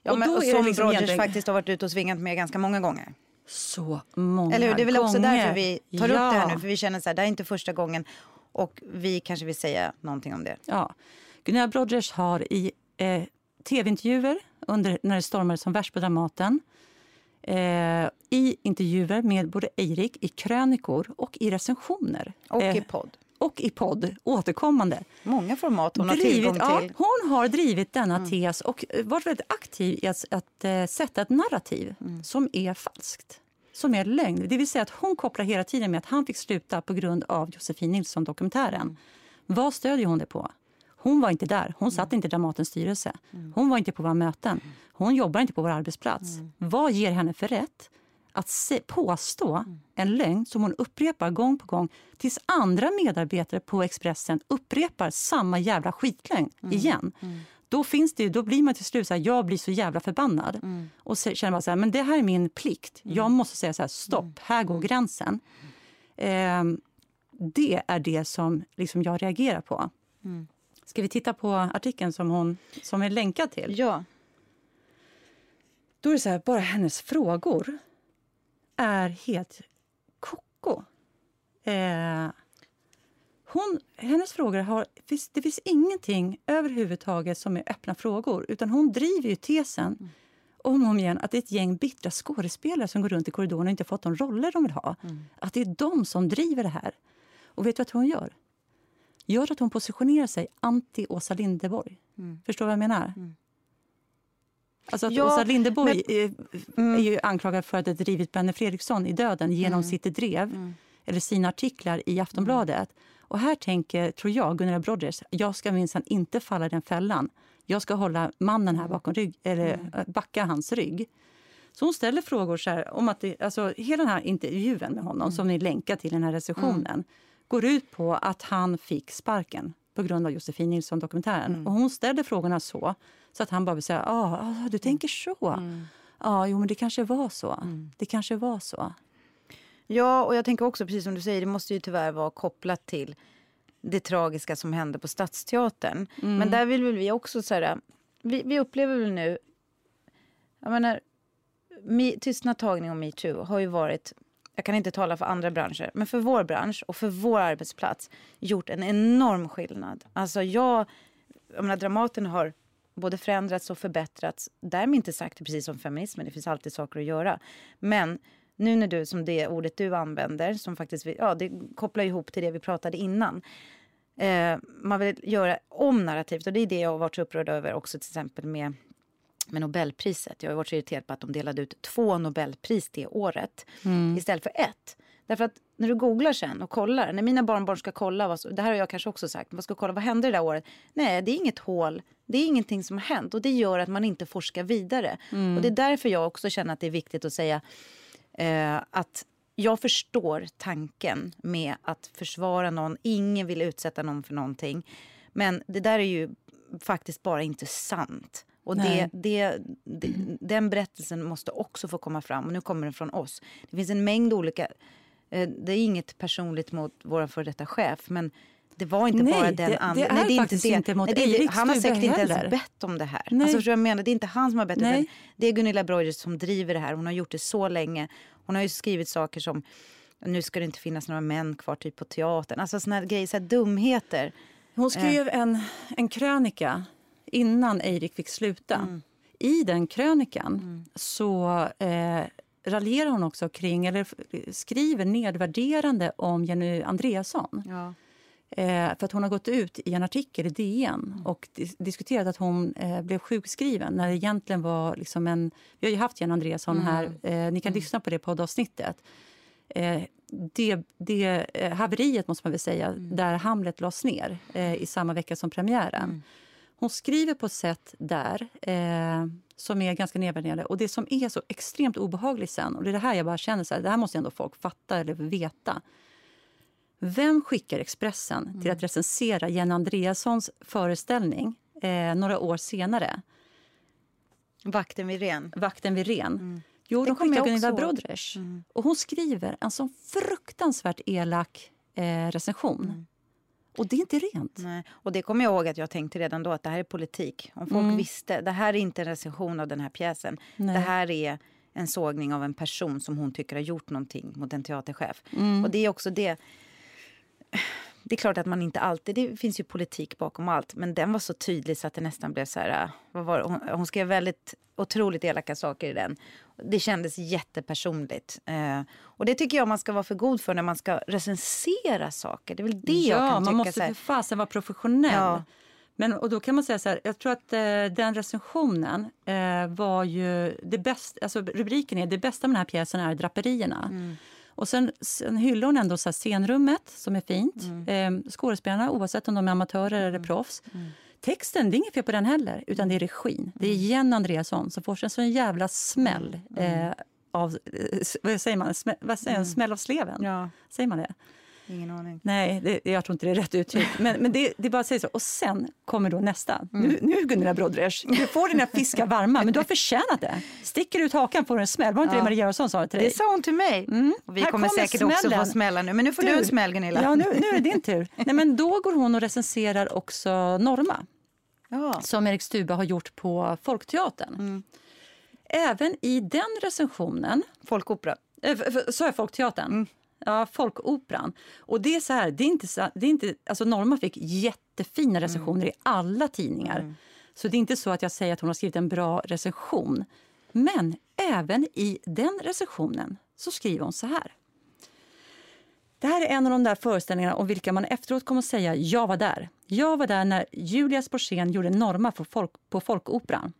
Ja, och men, och som liksom Brodrej egentligen... faktiskt har varit ute och svingat med ganska många gånger. Så många Eller hur? Det är väl också gånger. därför vi tar ja. upp det här nu, för vi känner så här, det här är inte första gången och vi kanske vill säga någonting om det. Ja. Gunilla Brodrej har i eh, tv-intervjuer under, när det stormade som värst på Dramaten eh, i intervjuer med både Eirik, i krönikor och i recensioner. Och eh, i podd. Och i podd, återkommande. Många format hon har drivit, tillgång till. Ja, hon har drivit denna mm. tes och varit väldigt aktiv i att, att uh, sätta ett narrativ mm. som är falskt som är lögn. Det vill säga att hon kopplar hela tiden med att han fick sluta på grund av Josefin Nilsson-dokumentären. Mm. Vad stödjer hon det på? Hon var inte där. Hon satt inte i Dramatens styrelse. Hon var inte på våra möten. Hon jobbar inte på vår arbetsplats. Vad ger henne för rätt att se, påstå en lögn som hon upprepar gång på gång tills andra medarbetare på Expressen upprepar samma jävla skitlögn igen? Då, finns det, då blir man till slut så här, jag blir så jävla förbannad. Mm. Och så känner man så här, men det här är min plikt. Jag måste säga så här, stopp, här går gränsen. Eh, det är det som liksom jag reagerar på. Mm. Ska vi titta på artikeln som hon som är länkad till? Ja. Då är det så här, bara hennes frågor är helt koko. Eh, hon, hennes frågor har... Det finns ingenting överhuvudtaget som är öppna frågor. Utan Hon driver ju tesen om och om igen att det är ett gäng bittra skådespelare som går runt i korridoren och inte fått de roller de vill ha. Mm. Att det är de som driver det här. Och vet du vad hon gör? gör att hon positionerar sig anti-Åsa Linderborg. Mm. Förstår du vad jag menar? Mm. Alltså att ja, Åsa Linderborg men, är, mm. är ju anklagad för att ha drivit Benny Fredriksson i döden genom mm. sitt drev mm. eller sina artiklar i Aftonbladet. Och här tänker, tror jag, Gunilla Broders, jag ska minsann inte falla i den fällan. Jag ska hålla mannen här bakom rygg, eller mm. backa hans rygg. Så hon ställer frågor så här, om att det, alltså, hela den här intervjun med honom som ni länkar till den här recensionen går ut på att han fick sparken på grund av Josefin Nilsson-dokumentären. Mm. Och hon ställde frågorna så, så att han bara vill säga ah, ah, du tänker så. Mm. Ja, jo, men det kanske var så. Mm. Det kanske var så. Ja, och jag tänker också, precis som du säger, det måste ju tyvärr vara kopplat till det tragiska som hände på Stadsteatern. Mm. Men där vill väl vi också så här, vi, vi upplever väl nu, jag menar, tystnadtagning och metoo har ju varit jag kan inte tala för andra branscher, men för vår bransch och för vår arbetsplats gjort en enorm skillnad. Alltså jag, jag menar, Dramaten har både förändrats och förbättrats. Därmed inte sagt precis som feminismen, det finns alltid saker att göra. Men nu när du, som det ordet du använder, som faktiskt, ja det kopplar ihop till det vi pratade innan. Eh, man vill göra om narrativet och det är det jag har varit så upprörd över också till exempel med med Nobelpriset. Jag har varit så irriterad på att de delade ut två Nobelpris det året mm. istället för ett. Därför att när du googlar sen och kollar, när mina barnbarn ska kolla, vad, det här har jag kanske också sagt, vad ska kolla, vad hände det där året? Nej, det är inget hål, det är ingenting som har hänt och det gör att man inte forskar vidare. Mm. Och det är därför jag också känner att det är viktigt att säga eh, att jag förstår tanken med att försvara någon, ingen vill utsätta någon för någonting. Men det där är ju faktiskt bara inte sant. Och det, det, det, den berättelsen måste också få komma fram. Och nu kommer den från oss. Det finns en mängd olika... Eh, det är inget personligt mot vår före detta chef. Men det var inte Nej, bara den det- andra. det Nej, det är faktiskt inte, det. inte mot Nej, det Han har säkert inte heller. ens bett om det här. Nej. Alltså, jag menar? Det är inte han som har bett. Nej. utan Det är Gunilla Broider som driver det här. Hon har gjort det så länge. Hon har ju skrivit saker som nu ska det inte finnas några män kvar typ på teatern. Alltså såna här grejer, så här dumheter. Hon skrev en, en krönika innan Eirik fick sluta. I den krönikan så eh, raljerar hon också kring, eller skriver nedvärderande om Jenny Andreasson. Ja. Eh, för att hon har gått ut i en artikel i DN och dis- diskuterat att hon eh, blev sjukskriven när det egentligen var liksom en... Vi har ju haft Jenny Andreasson här. Eh, ni kan lyssna på det poddavsnittet. Eh, det, det eh, haveriet, måste man väl säga, där Hamlet lades ner eh, i samma vecka som premiären. Hon skriver på ett sätt där eh, som är ganska nedvärderande. Och det som är så extremt obehagligt sen, och det är det här jag bara känner så här, det här måste ändå folk fatta eller veta. Vem skickar Expressen till att recensera Jenny Andreassons föreställning eh, några år senare? Vakten vid Ren. Vakten vid Ren. Jo, Det de skickar Gunilla. Brodrej. Och hon skriver en sån fruktansvärt elak eh, recension. Och det är inte rent. Nej. Och det kommer jag ihåg att jag tänkte redan då att det här är politik. Om folk visste, det här är inte en recension av den här pjäsen. Nej. Det här är en sågning av en person som hon tycker har gjort någonting mot en teaterchef. Och det är också det. Det är klart att man inte alltid, det finns ju politik bakom allt, men den var så tydlig så att det nästan blev så här, äh, vad var det? Hon, hon skrev väldigt otroligt elaka saker i den. Det kändes jättepersonligt. Eh, och det tycker jag man ska vara för god för när man ska recensera saker. Det är väl det jag ja, kan tycka. man måste för fasen vara professionell. Ja. Men, och då kan man säga så här, jag tror att eh, den recensionen eh, var ju det bästa, alltså rubriken är det bästa med den här pjäsen är draperierna. Mm. Och sen, sen hyllar hon ändå så scenrummet som är fint. Mm. Eh, skådespelarna oavsett om de är amatörer eller proffs. Texten, det är inget fel på den heller, utan det är regin. Det är Mm. Jenny Andreasson som får sig en sån jävla smäll eh, av, eh, vad säger man, Smä, vad säger man? smäll av sleven. Mm. Ja, Säger man det? Ingen aning. Nej, det, jag tror inte det är rätt uttryck. Men, men det, det bara säger så. Och sen kommer då nästa. Mm. Nu, nu Gunilla Brodrej, du får dina fiskar varma, men du har förtjänat det. Sticker du ut hakan får du en smäll. Var inte Ja. det Maria Göransson sa till dig? Det sa hon till mig. Och vi Här kommer kommer säkert också smällen. få smälla nu. Men nu får du, en smäll Gunilla. Ja, nu, nu är det din tur. Nej, men då går hon och recenserar också Norma, Ja. som Erik Stube har gjort på Folkteatern. Mm. Även i den recensionen Folkopera. Eh, f- f- Sa jag Folkteatern? Ja, Folkoperan. Och det är så här, det är inte så, det är inte, alltså Norma fick jättefina recensioner i alla tidningar. Så det är inte så att jag säger att hon har skrivit en bra recension. Men även i den recensionen så skriver hon så här. Det här är en av de där föreställningarna om vilka man efteråt kommer att säga jag var där. Jag var där när Julia Sporsén gjorde Norma på, folk, på Folkoperan.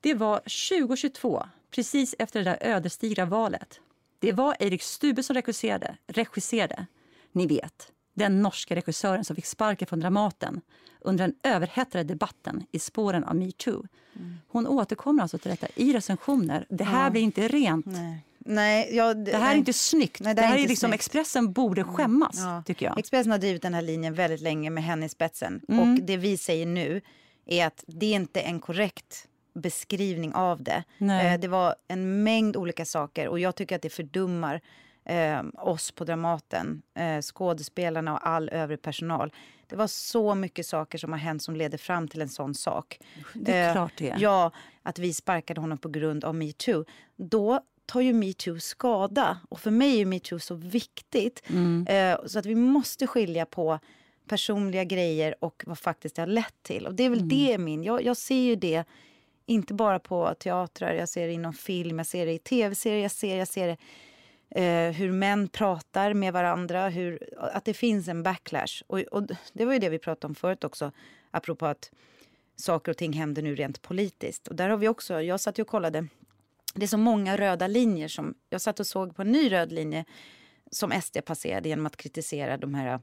Det var 2022, precis efter det där ödesdigra valet. Det var Erik Stube som regisserade. regisserade. Ni vet, den norska regissören som fick sparken från Dramaten under den överhettade debatten i spåren av metoo. Hon återkommer alltså till detta i recensioner. Det här blir inte rent. Nej. Nej, ja, Det här är inte snyggt. Nej, det, här är inte liksom. Expressen borde skämmas, Ja. tycker jag. Expressen har drivit den här linjen väldigt länge med henne i spetsen. Mm. Och det vi säger nu är att det är inte en korrekt beskrivning av det. Eh, det var en mängd olika saker och jag tycker att det fördummar eh, oss på Dramaten, eh, skådespelarna och all övrig personal. Det var så mycket saker som har hänt som leder fram till en sån sak. Det är Eh, klart det. Ja, att vi sparkade honom på grund av metoo. Då tar ju metoo skada. Och för mig är metoo så viktigt. Mm. Eh, så att vi måste skilja på personliga grejer och vad faktiskt det har lett till. Och det är Mm. väl det min. Jag, jag ser ju det inte bara på teatrar, jag ser det inom film, jag ser det i tv-serier, jag ser, jag ser det eh, hur män pratar med varandra, hur, att det finns en backlash. Och, och det var ju det vi pratade om förut också, apropå att saker och ting händer nu rent politiskt. Och där har vi också, jag satt och kollade, det är så många röda linjer som, jag satt och såg på en ny röd linje som SD passerade genom att kritisera de här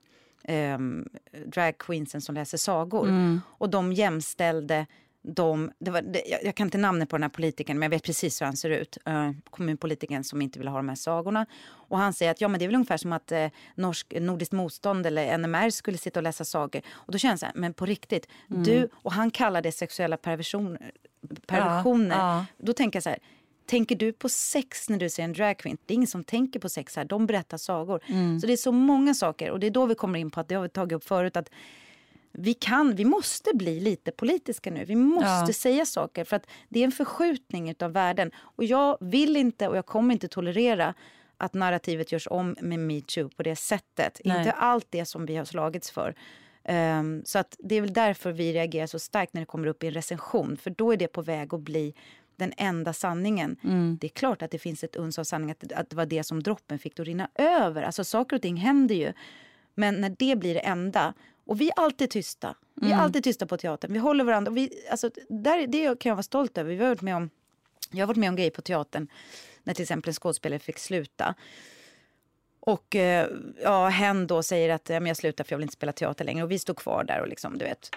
um, drag queensen som läser sagor. Och de jämställde de, var, det, jag, jag kan inte namnet på den här politikern men jag vet precis hur han ser ut. Uh, kommunpolitikern som inte vill ha de här sagorna. Och han säger att ja, men det är väl ungefär som att eh, norsk, Nordiskt motstånd eller NMR skulle sitta och läsa sagor. Och då känns det men på riktigt, du, och han kallar det sexuella perversion, perversioner. Ja, ja. Då tänker jag så här, Tänker du på sex när du ser en dragqueen? Det är ingen som tänker på sex här. De berättar sagor. Mm. Så det är så många saker. Och det är då vi kommer in på att det har vi tagit upp förut. att vi kan, vi måste bli lite politiska nu. Vi måste ja. säga saker för att det är en förskjutning av världen. Och jag vill inte och jag kommer inte tolerera att narrativet görs om med metoo på det sättet. Nej. Inte allt det som vi har slagits för. Um, så att det är väl därför vi reagerar så starkt när det kommer upp i en recension. För då är det på väg att bli den enda sanningen. Mm. Det är klart att det finns ett uns av sanning att, att det var det som droppen fick att rinna över. Alltså saker och ting händer ju. Men när det blir det enda och vi är alltid tysta. Vi är mm. alltid tysta på teatern. Vi håller varandra. Vi, alltså, där, det kan jag vara stolt över. Vi har varit med om, jag har varit med om grejer på teatern när till exempel en skådespelare fick sluta. Och eh, ja, hen då säger att ja, men jag slutar för jag vill inte spela teater längre. Och vi står kvar där och liksom, du vet.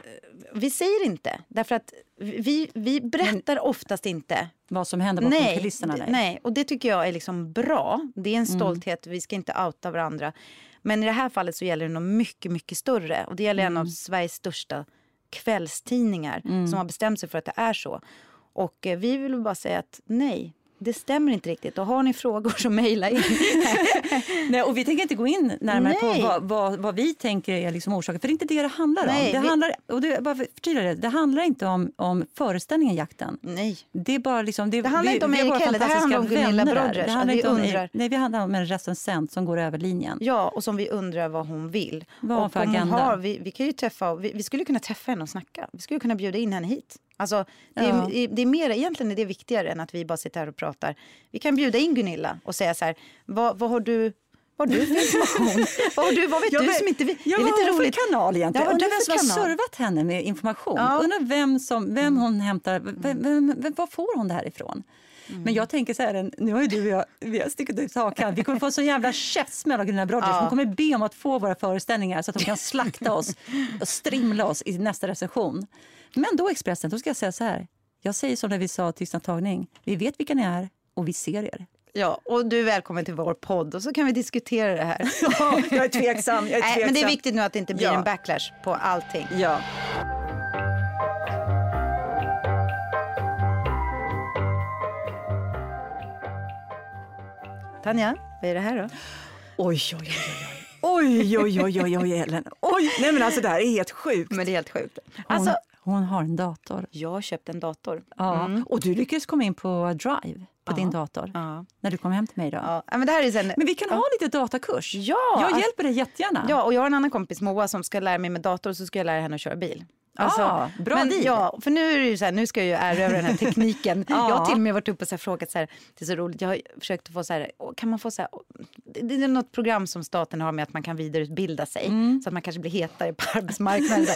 Vi säger inte, därför att vi, vi berättar men, oftast inte. Vad som händer bakom nej, kulisserna? Nej. nej, och det tycker jag är liksom bra. Det är en mm. stolthet, mm. vi ska inte outa varandra. Men i det här fallet så gäller det något mycket, mycket större. Och det gäller mm. en av mm. Sveriges största kvällstidningar mm. som har bestämt sig för att det är så. Och eh, vi vill bara säga att nej, det stämmer inte riktigt. Och har ni frågor så mejla in. [laughs] Nej, och vi tänker inte gå in närmare Nej. på vad, vad, vad, vi tänker är liksom orsaken. För det är inte det det handlar Nej, om. Det, vi... handlar, och det, bara det, det handlar inte om, om föreställningen Jakten. Nej. Det, är bara liksom, det, det handlar vi, inte om Erik heller, det handlar om Gunilla Brodgers. Det handlar inte om, undrar... Nej, vi handlar om en recensent som går över linjen. Ja, och som vi undrar vad hon vill. Vad hon för agenda. Har, vi, vi, kan ju träffa, vi, vi skulle kunna träffa henne och snacka. Vi skulle kunna bjuda in henne hit. Alltså, det, ja. är, det är mer, egentligen är det viktigare än att vi bara sitter här och pratar. Vi kan bjuda in Gunilla och säga så här, vad, vad har du vad har du för information? [laughs] vad, har du, vad vet ja, du som inte vi... Ja, det är lite vad roligt. för kanal egentligen? Ja, Undrar vem som har servat henne med information. Ja. Undrar vem, som, vem hon hämtar... Vem, vem, vem, var får hon det här ifrån? Mm. Men jag tänker så här, nu har ju du och jag, vi har stickit ut hakan. Vi kommer få en sån jävla käftsmäll av Gunilla Brodgers. Ja. Hon kommer be om att få våra föreställningar så att hon kan slakta oss [laughs] och strimla oss i nästa recension. Men då Expressen, då ska jag säga så här. Jag säger som när vi sa Tystnad tagning. Vi vet vilka ni är och vi ser er. Ja, och du är välkommen till vår podd och så kan vi diskutera det här. [laughs] Ja, jag är tveksam. Jag är tveksam. [laughs] Nej, men det är viktigt nu att det inte blir ja. en backlash på allting. Ja. Tanja, vad är det här då? Oj, oj, oj, oj. Oj, oj, oj, oj, oj, Ellen. Oj, nej men alltså det här är helt sjukt. Men det är helt sjukt. Alltså, hon, har en dator. Jag har köpt en dator. Ja, mm. och du lyckades komma in på Drive på ja. din dator ja. när du kom hem till mig. Då. Ja. Men, det här är sen... men vi kan ha lite datakurs. Ja, jag alltså... hjälper dig jättegärna. Ja, och jag har en annan kompis, Moa, som ska lära mig med dator så ska jag lära henne att köra bil. Alltså, ah, bra men, deal. Ja, för nu är det ju så här, nu ska jag ju erövra den här tekniken. [laughs] ja. Jag har till och med varit uppe och så frågat så här, det är så roligt, jag har försökt få så här, kan man få så här, det är något program som staten har med att man kan vidareutbilda sig mm. så att man kanske blir hetare på [laughs] arbetsmarknaden.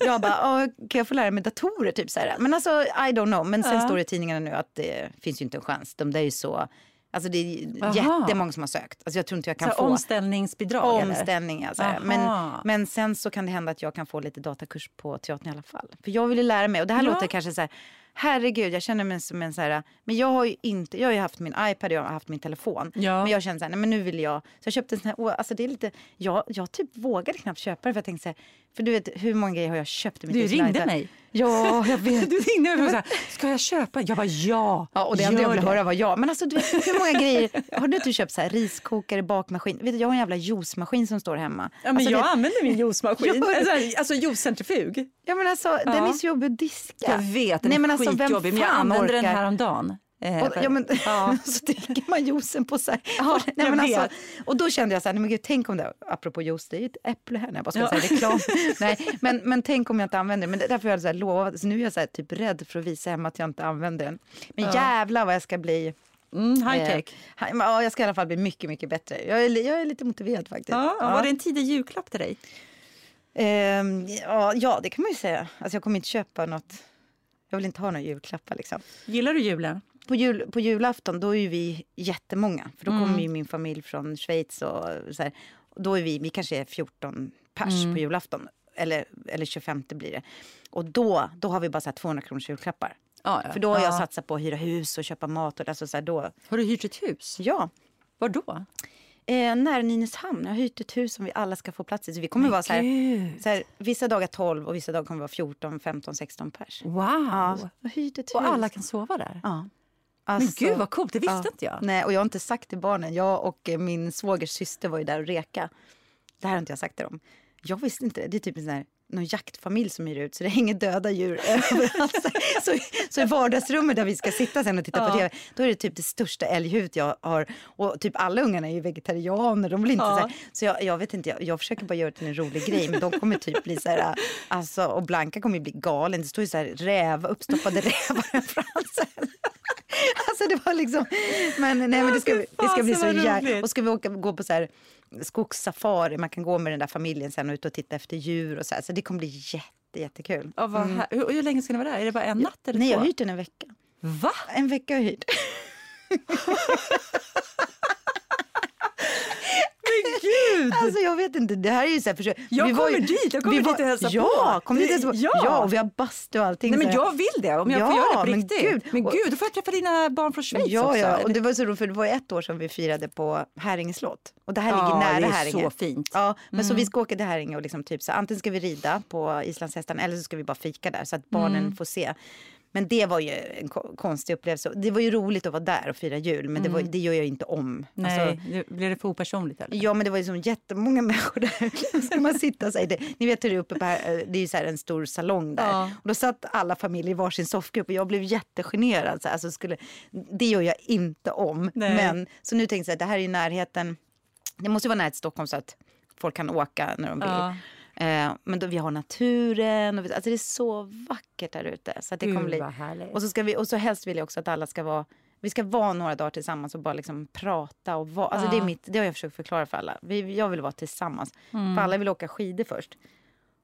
Jag bara, kan jag få lära mig datorer typ så här. Men alltså I don't know, men sen ja. står det i tidningarna nu att det finns ju inte en chans. De där är ju så Alltså det är Aha. jättemånga som har sökt. Alltså jag tror inte jag kan så få... Omställningsbidrag? Omställning, alltså. men, men sen så kan det hända att jag kan få lite datakurs på teatern i alla fall. För jag vill lära mig. Och det här ja. låter kanske så här, herregud, jag känner mig som en så här, men jag har ju inte, jag har ju haft min iPad, jag har haft min telefon. Ja. Men jag känner så här, nej men nu vill jag, så jag köpte en sån här, alltså det är lite, jag, jag typ vågade knappt köpa det för jag tänkte så här, för du vet hur många grejer har jag köpt i mitt Du ringde mig. Ja, jag [laughs] vet. Du ringde mig och sa, ska jag köpa? Jag var ja. Ja, och det enda jag ville höra var ja. Men alltså, du vet, hur många [laughs] grejer, har du inte köpt så här, riskokare, bakmaskin? Vet du, jag har en jävla juicemaskin som står hemma. Ja, men alltså, jag det... använder min juicemaskin. [laughs] alltså, alltså juicecentrifug. Ja, men alltså, ja. den är så jobbig att diska. Jag vet, den Nej, men alltså, skitjobbig. Men jag använde orkar? den häromdagen. Eh, och, ja, men, ja. [laughs] så dricker man juicen på här. Ja, nej, men alltså, och då kände jag så här, nej, men gud, tänk om det, apropå juice, det är ju ett äpple här. Jag bara ska ja. säga reklam. [laughs] nej, men, men tänk om jag inte använder det. Men därför har jag så här lovat, så nu är jag så här, typ rädd för att visa hemma att jag inte använder den. Men ja. jävlar vad jag ska bli Mm, high tech. Eh, ja, jag ska i alla fall bli mycket, mycket bättre. Jag är, jag är lite motiverad faktiskt. Ja, ja. Var det en tidig julklapp till dig? Eh, ja, ja, det kan man ju säga. Alltså, jag kommer inte köpa något. Jag vill inte ha några julklappar. Liksom. Gillar du julen? På, jul, på julafton då är vi jättemånga. För då mm. kommer min familj från Schweiz. Och så här. Och då är vi, vi kanske är 14 pers mm. på julafton. Eller, eller 25 blir det. Och då, då har vi bara så här 200 kronors julklappar. Ah, ja. För då har jag satsat på att hyra hus och köpa mat. Och alltså så här, då. Har du hyrt ett hus? Ja. Var då? Eh, nära Nynäshamn. Jag har hyrt ett hus som vi alla ska få plats i. Så vi kommer vara så här, så här, vissa dagar 12 och vissa dagar kommer vara 14, 15, 16 pers. Wow! Ja, hyrt ett hus. Och alla kan sova där? Ja. Alltså, men gud vad coolt, det visste ja, inte jag. Nej, och jag har inte sagt till barnen. Jag och min svågers syster var ju där och reka. Det här har inte jag sagt till dem. Jag visste inte det. Det är typ en sån här någon jaktfamilj som hyr ut så det hänger döda djur [laughs] överallt. så, så i vardagsrummet där vi ska sitta sen och titta ja. på tv, då är det typ det största älghuvudet jag har. Och typ alla ungarna är ju vegetarianer, de vill inte ja. så, här, så jag, jag, vet inte, jag, jag försöker bara göra det till en rolig grej men de kommer typ bli så här, alltså och Blanka kommer ju bli galen. Det står ju så här räv, uppstoppade [laughs] rävar överallt. [laughs] Alltså det var liksom, men nej men det ska, det ska bli så jävla, och ska vi åka, gå på så här skogssafari. Man kan gå med den där familjen sen och ut och titta efter djur och så här. Så det kommer bli jätte, jättekul. Ja, mm. hur, hur, länge ska ni vara där? Är det bara en natt eller Nej, två? jag har hyrt den en vecka. Va? En vecka har jag hyrt. [laughs] gud! Alltså jag vet inte, det här är ju så här, försök. Jag vi kommer ju, dit, jag kommer dit och hälsa ja, på. dit hälsa på. Ja. ja, och vi har bastu och allting. Nej men jag vill det, om jag ja, får göra det på riktigt. Gud. Men gud, då får jag träffa dina barn från Schweiz ja, också. Ja, och det var så roligt för det var ett år som vi firade på Häringe slott. Och det här ja, ligger nära det är Häringe. så fint. Ja, men mm. så vi ska åka till Häringe och liksom typ så antingen ska vi rida på islandshästarna eller så ska vi bara fika där så att barnen mm. får se. Men det var ju en konstig upplevelse. Det var ju roligt att vara där och fira jul, men det, var, mm. det gör jag inte om. Nej, alltså, det, blev det för opersonligt? Eller? Ja, men det var ju som jättemånga [laughs] människor där. ska man sitta så här, det, ni vet hur det är uppe på här, det är ju så en stor salong där. Ja. Och då satt alla familjer i varsin soffgrupp och jag blev jättegenerad. Så alltså skulle, det gör jag inte om. Nej. Men, så nu tänkte jag att det här är i närheten. Det måste vara nära till Stockholm så att folk kan åka när de vill. Ja. Eh, men då, vi har naturen. Och, alltså det är så vackert där ute. Så det kommer bli, och, så ska vi, och så helst vill jag också att alla ska vara vi ska vara några dagar tillsammans och bara liksom prata. Och vara, alltså ja. det, är mitt, det har jag försökt förklara för alla. Vi, jag vill vara tillsammans. Mm. För alla vill åka skidor först.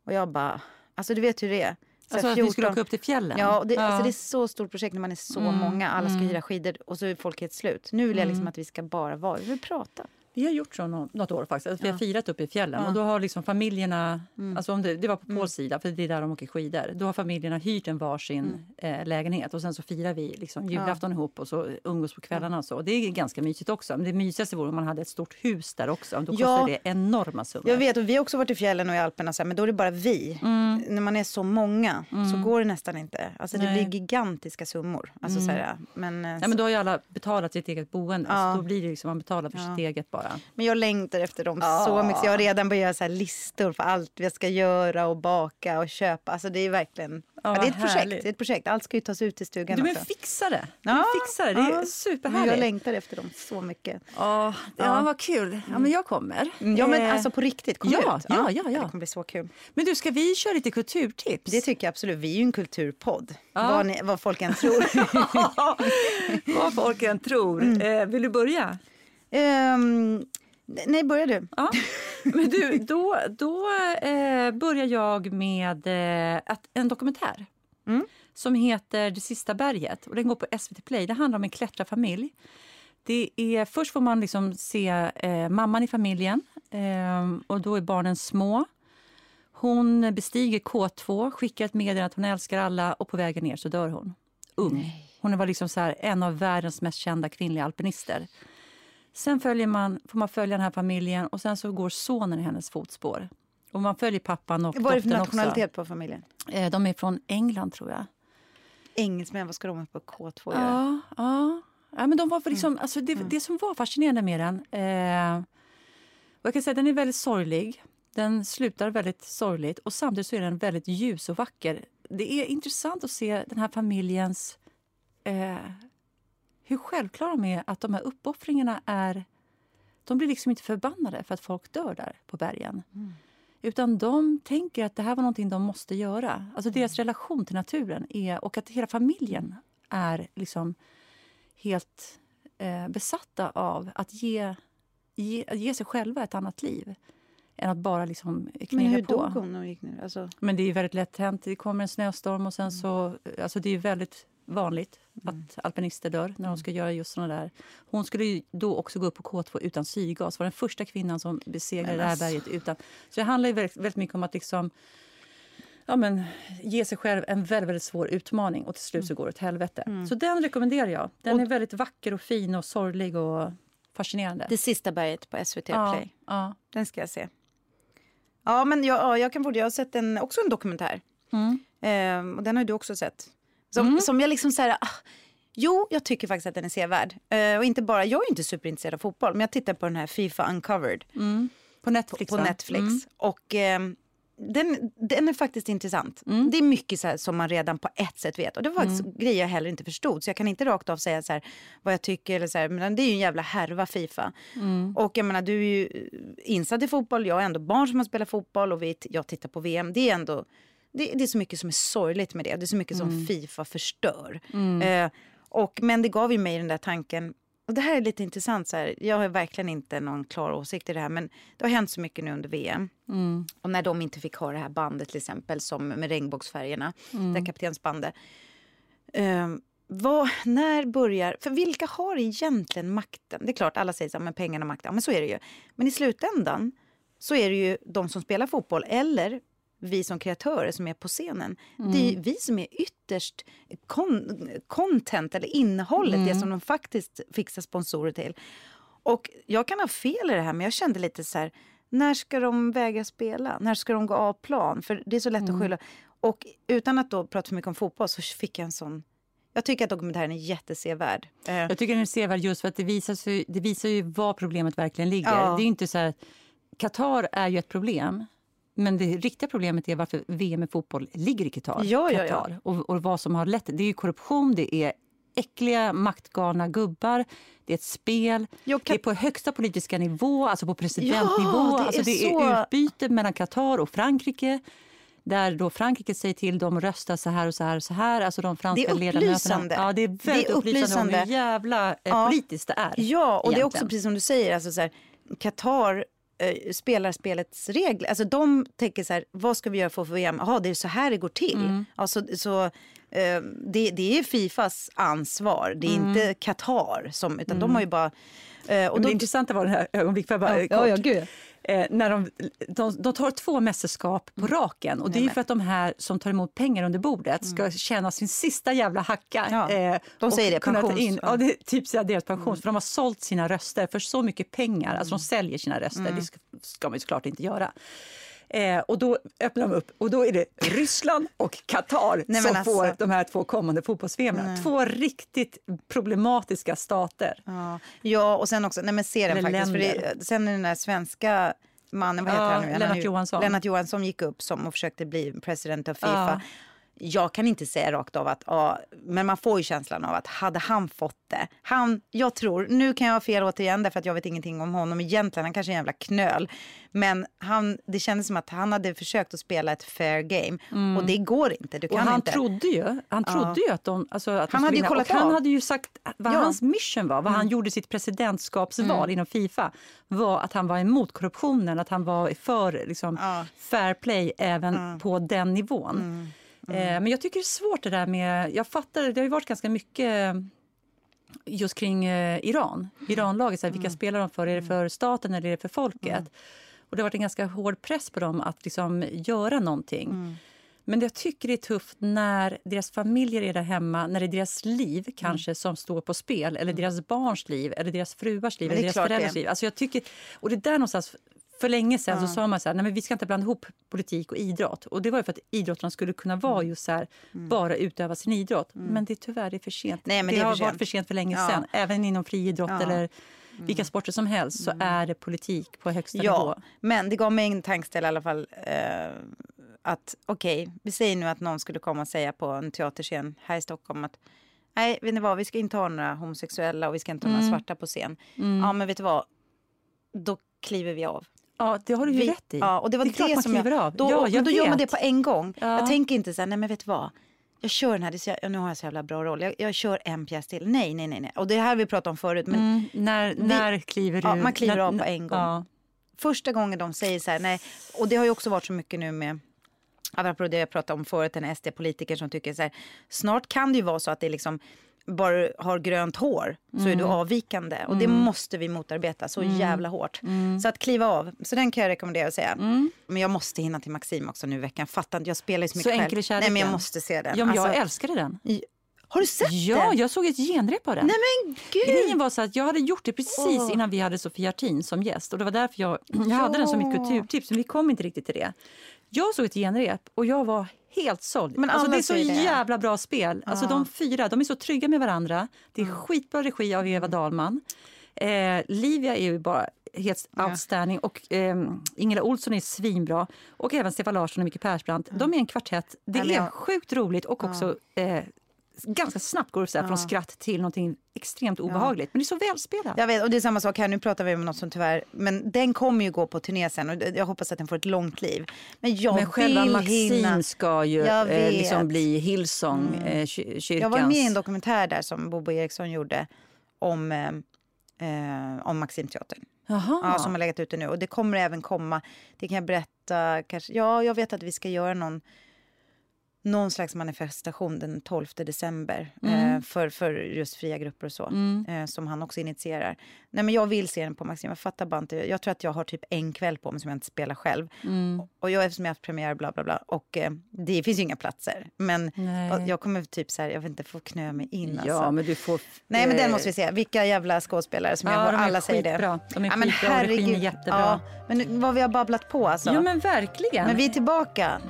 Och jag bara, alltså du vet hur det är. Så alltså 14, att vi skulle åka upp till fjällen? Ja, det, ja. Alltså det är så stort projekt när man är så mm. många. Alla ska mm. hyra skidor och så är folk helt slut. Nu vill jag liksom mm. att vi ska bara vara, vi vill prata. Vi har gjort så något, år faktiskt. Alltså, vi har firat uppe i fjällen. Ja. Och då har liksom familjerna, mm. alltså om det, det var på mm. Pauls sida, för det är där de åker skidor. Då har familjerna hyrt en varsin mm. eh, lägenhet och sen så firar vi liksom julafton ja. ihop och så umgås på kvällarna och så. Det är ganska mysigt också. Men det mysigaste vore om man hade ett stort hus där också. Då kostar ja. det enorma summor. Jag vet, och vi har också varit i fjällen och i Alperna, så här, men då är det bara vi. Mm. När man är så många så mm. går det nästan inte. Alltså det blir gigantiska summor. Alltså, så här, mm. men, eh, ja, men då har ju alla betalat sitt eget boende. Så då blir det liksom, man betalar för sitt eget bara. Men jag längtar efter dem ja. så mycket. Jag har redan börjat så listor för allt vi ska göra och baka och köpa. Alltså det är verkligen Ja, ja, det, är ett projekt, det är ett projekt. Allt ska ju tas ut i stugan. Du är en fixare. Du ja, fixare. Det är ja. superhärligt. Jag längtar efter dem så mycket. Ja, ja, vad kul. Ja, men jag kommer. Mm, ja, men eh, alltså på riktigt. Kom ja, ut. Ja, ja, ja. Det kommer bli så kul. Men du, ska vi köra lite kulturtips? Det tycker jag absolut. Vi är ju en kulturpodd. Vad, ni, vad folk än tror. [laughs] vad folk än tror. Mm. Eh, vill du börja? Um, Nej, börja du. Ja. Men du, då, då eh, börjar jag med eh, att, en dokumentär mm. som heter Det sista berget. Och den går på SVT Play. Det handlar om en klättrarfamilj. Det är, först får man liksom se eh, mamman i familjen. Eh, och Då är barnen små. Hon bestiger K2, skickar ett meddelande att hon älskar alla och på vägen ner så dör hon. Ung. Hon var liksom så här, en av världens mest kända kvinnliga alpinister. Sen följer man, får man följa den här familjen och sen så går sonen i hennes fotspår. Och man följer pappan och Vad är det för nationalitet också. på familjen? Eh, de är från England tror jag. Engelsmän, vad ska de på K2 ja, göra? Ja, ja. men de var liksom, mm. alltså det, mm. det som var fascinerande med den... Eh, och jag kan säga, den är väldigt sorglig. Den slutar väldigt sorgligt och samtidigt så är den väldigt ljus och vacker. Det är intressant att se den här familjens eh, hur självklara de är att de här uppoffringarna är... De blir liksom inte förbannade för att folk dör där på bergen. Mm. Utan de tänker att det här var någonting de måste göra. Alltså deras mm. relation till naturen är, och att hela familjen är liksom helt eh, besatta av att ge, ge, ge sig själva ett annat liv än att bara liksom knega på. Men hur dog hon? Gick ner? Alltså... Men det är väldigt lätt hänt. Det kommer en snöstorm och sen mm. så... Alltså det är väldigt vanligt mm. att alpinister dör när de ska göra just såna där. Hon skulle då också gå upp på K2 utan syrgas. var den första kvinnan som besegrade det här berget utan. Så det handlar väldigt, väldigt mycket om att liksom ja, men, ge sig själv en väldigt, väldigt svår utmaning och till slut så mm. går det åt helvete. Mm. Så den rekommenderar jag. Den och, är väldigt vacker och fin och sorglig och fascinerande. Det sista berget på SVT ja, Play. Ja. Den ska jag se. Ja, men jag, jag kan Jag har sett en, också en dokumentär. Mm. Eh, och den har du också sett. Som, mm. som jag liksom så här, ah, Jo, jag tycker faktiskt att den är sevärd. Uh, och inte bara, jag är inte superintresserad av fotboll, men jag tittar på den här Fifa Uncovered. Mm. På Netflix, På, på Netflix. Mm. Och uh, den, den är faktiskt intressant. Mm. Det är mycket så som man redan på ett sätt vet. Och det var faktiskt mm. grejer jag heller inte förstod. Så jag kan inte rakt av säga så här, vad jag tycker. Eller så här, men det är ju en jävla härva Fifa. Mm. Och jag menar, du är ju insatt i fotboll. Jag har ändå barn som har spelat fotboll och vi, jag tittar på VM. Det är ändå det, det, är så mycket som är sorgligt med det. Det är så mycket som mm. Fifa förstör. Mm. Eh, och, men det gav ju mig den där tanken. Och det här är lite intressant. Så här, jag har verkligen inte någon klar åsikt i det här. Men det har hänt så mycket nu under VM. Mm. Och när de inte fick ha det här bandet till exempel. Som med regnbågsfärgerna. Mm. Det kaptensbandet. Eh, vad, när börjar... För vilka har egentligen makten? Det är klart, alla säger så här, men pengarna och makten. Ja, men så är det ju. Men i slutändan så är det ju de som spelar fotboll eller vi som kreatörer som är på scenen. Mm. Det är vi som är ytterst con content eller innehållet, mm. det som de faktiskt fixar sponsorer till. Och jag kan ha fel i det här men jag kände lite så här, när ska de väga spela? När ska de gå av plan? För det är så lätt mm. att skylla. Och utan att då prata för mycket om fotboll så fick jag en sån jag tycker att dokumentären är jättesevärd. Eh. Jag tycker den är sevärd just för att det visar, sig, det visar ju var problemet verkligen ligger. Ja. Det är inte så här, Qatar är ju ett problem. Men det riktiga problemet är varför VM i fotboll ligger i Qatar. Ja, ja, ja. Och, och, vad som har lett det är korruption, det är äckliga, maktgalna gubbar. Det är ett spel. Kan... Det är på högsta politiska nivå, alltså på presidentnivå. Ja, det, alltså, är det så... är utbyte mellan Qatar och Frankrike där då Frankrike säger till dem att rösta så här och så här och så här. Alltså de franska det är upplysande. Ja, det är väldigt det är upplysande. upplysande om hur jävla eh, ja. politiskt det är. Ja, och egentligen. det är också precis som du säger, alltså så här, Qatar eh, spelar spelets regler. Alltså de tänker så här, vad ska vi göra för att få VM? Jaha, det är så här det går till. Mm. Alltså, så, eh, det, det är Fifas ansvar, det är mm. inte Qatar som, utan mm. de har ju bara... Eh, och då, det intressanta var det här ögonblicket, ja, ja, ja, eh, när de, de, de, tar två mästerskap på mm. raken. Och Det är för att de här som tar emot pengar under bordet ska mm. tjäna sin sista jävla hacka. Ja, eh, de säger det, pensions... In, ja. det typ deras pension. Mm. För de har sålt sina röster för så mycket pengar. Alltså de säljer sina röster. Mm. Det ska, ska man ju såklart inte göra. Eh, och då öppnar de upp och då är det Ryssland och Qatar nej, som alltså. får de här två kommande fotbolls Två riktigt problematiska stater. Ja, ja och sen också, nej men se den faktiskt. För det, sen den där svenska mannen, vad heter ja, han nu? Lennart Johansson. Lennart Johansson gick upp som och försökte bli president av Fifa. Ja jag kan inte säga rakt av att, ja, men man får ju känslan av att hade han fått det. Han, jag tror, nu kan jag ha fel återigen därför att jag vet ingenting om honom egentligen, han kanske är en jävla knöl. Men han, det kändes som att han hade försökt att spela ett fair game mm. och det går inte. Du kan och han inte. trodde ju, han trodde ju att de, alltså, att han, hade ju kollat han hade ju sagt vad ja. hans mission var, vad mm. han gjorde sitt presidentskapsval mm. inom Fifa var att han var emot korruptionen, att han var för liksom, ja. fair play även på den nivån. Mm. Mm. Eh, men jag tycker det är svårt det där med... Jag fattar, det har ju varit ganska mycket just kring eh, Iran. Iranlaget, så här, vilka mm. spelar de för? Är det för staten eller är det för folket? Mm. Och Det har varit en ganska hård press på dem att liksom göra någonting. Mm. Men jag tycker det är tufft när deras familjer är där hemma, när det är deras liv mm. kanske som står på spel, eller mm. deras barns liv, eller deras fruars liv, eller deras föräldrars liv. Alltså jag tycker, och det är där någonstans för länge sedan ja. så sa man så här, nej men vi ska inte blanda ihop politik och idrott. Och det var för att idrottarna skulle kunna vara mm. just så här, mm. bara utöva sin idrott. Mm. Men det är tyvärr det är för sent. Nej, men det, det har varit för sent för länge ja. sedan. Även inom friidrott ja. eller vilka mm. sporter som helst så mm. är det politik på högsta ja. nivå. Men det gav mig en tankeställ i alla fall. Eh, att okej, okay, vi säger nu att någon skulle komma och säga på en teaterscen här i Stockholm att nej, vet ni vad, vi ska inte ha några homosexuella och vi ska inte ha några mm. svarta på scen. Ja, men vet du vad, då kliver vi av. Ja, det har du ju vi, rätt i. Ja, och det var det, det som jag, av. Då, ja, jag då gör man det på en gång. Ja. Jag tänker inte så här, nej men vet du vad? Jag kör den här, det så, nu har jag så jävla bra roll. Jag, jag kör en pjäs till. Nej, nej, nej. nej. Och det här vi pratat om förut. Men mm, när, vi, när kliver du? Ja, man kliver när, av på en gång. Ja. Första gången de säger så här, nej. Och det har ju också varit så mycket nu med Apropå det jag pratade om förut, en SD-politiker som tycker så här, snart kan det ju vara så att det liksom bara har grönt hår så mm. är du mm. avvikande. Och det mm. måste vi motarbeta så mm. jävla hårt. Mm. Så att kliva av, så den kan jag rekommendera att säga. Men jag måste hinna till Maxim också nu i veckan. Fattar inte, jag spelar ju så mycket så själv. Enkel Nej men jag måste se den. Ja, men jag alltså, älskade den. Har du sett ja, den? Ja, jag såg ett genrep av den. Nej men gud! Grejen var så att jag hade gjort det precis oh. innan vi hade Sofia Artin som gäst. Och det var därför jag, jag ja. hade den som mitt kulturtips, men vi kom inte riktigt till det. Jag såg ett genrep och jag var helt såld. Men alltså, det är så det. jävla bra spel. Alltså, De fyra de är så trygga med varandra. Det är mm. skitbra regi av Eva Dahlman. Eh, Livia är ju bara helt ja. outstanding. Och eh, Ingela Olsson är svinbra. Och även Stefan Larsson och Micke Persbrandt. Mm. De är en kvartett. Det är jag... sjukt roligt och också eh, ganska snabbt går det så ja. från skratt till någonting extremt obehagligt. Ja. Men det är så välspelat. Jag vet, och det är samma sak här. Nu pratar vi om något som tyvärr... Men den kommer ju gå på turné sen och jag hoppas att den får ett långt liv. Men jag men själva Maxine ska ju eh, liksom bli Hillsong, mm. eh, kyrkans... Jag var med i en dokumentär där som Bobo Eriksson gjorde om, eh, eh om Maximteatern. Ja, som har legat ute nu. Och det kommer även komma, det kan jag berätta, kanske, ja jag vet att vi ska göra någon någon slags manifestation den 12 december mm. eh, för, för just fria grupper och så, mm. eh, som han också initierar. Nej, men jag vill se den på Maxim, jag fattar bara inte. Jag tror att jag har typ en kväll på mig som jag inte spelar själv. Mm. Och jag, eftersom jag har haft premiär, bla bla bla, och eh, det finns ju inga platser. Men Nej. jag kommer typ så här, jag vet inte, få knö mig in. Ja, alltså. men du får... Nej, men den måste vi se. Vilka jävla skådespelare som ja, jag har, alla säger det. De är ja, men skitbra, herregud, jättebra. Ja, men vad vi har babblat på alltså. Ja, men verkligen. Men vi är tillbaka.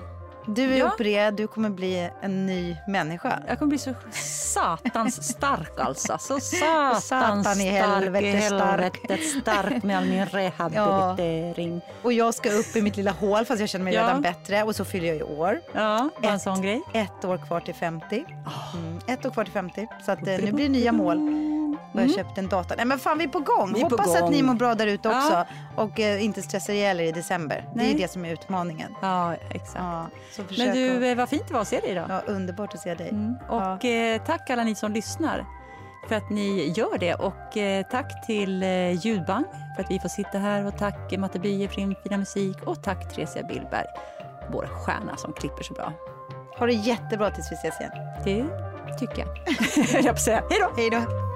Du är ja. uppred, du kommer bli en ny människa. Jag kommer bli så satans stark alltså. Så satans Satan i helvete stark. stark med all min [laughs] rehabilitering. Ja. Och jag ska upp i mitt lilla hål fast jag känner mig ja. redan bättre. Och så fyller jag i år. Ja, bara en sån grej. Ett år kvar till 50. Mm, ett år kvar till 50. Så att, eh, nu blir det nya mål och jag mm. köpt en dator. Nej men fan vi är på gång. Vi Hoppas på gång. att ni mår bra där ute också. Och eh, inte stressar ihjäl er i december. Nej. Det är det som är utmaningen. Ja exakt. Men du. Eh, vad fint det var att se dig idag. Ja, underbart att se dig. Mm. Och ja. eh, tack alla ni som lyssnar för att ni gör det. Och eh, tack till Ljudbang för att vi får sitta här. Och tack Matte Bye för din fina musik. Och tack Theresia Billberg, vår stjärna som klipper så bra. Ha det jättebra tills vi ses igen. Det tycker jag. [laughs] jag säga. Hej då! Hej då!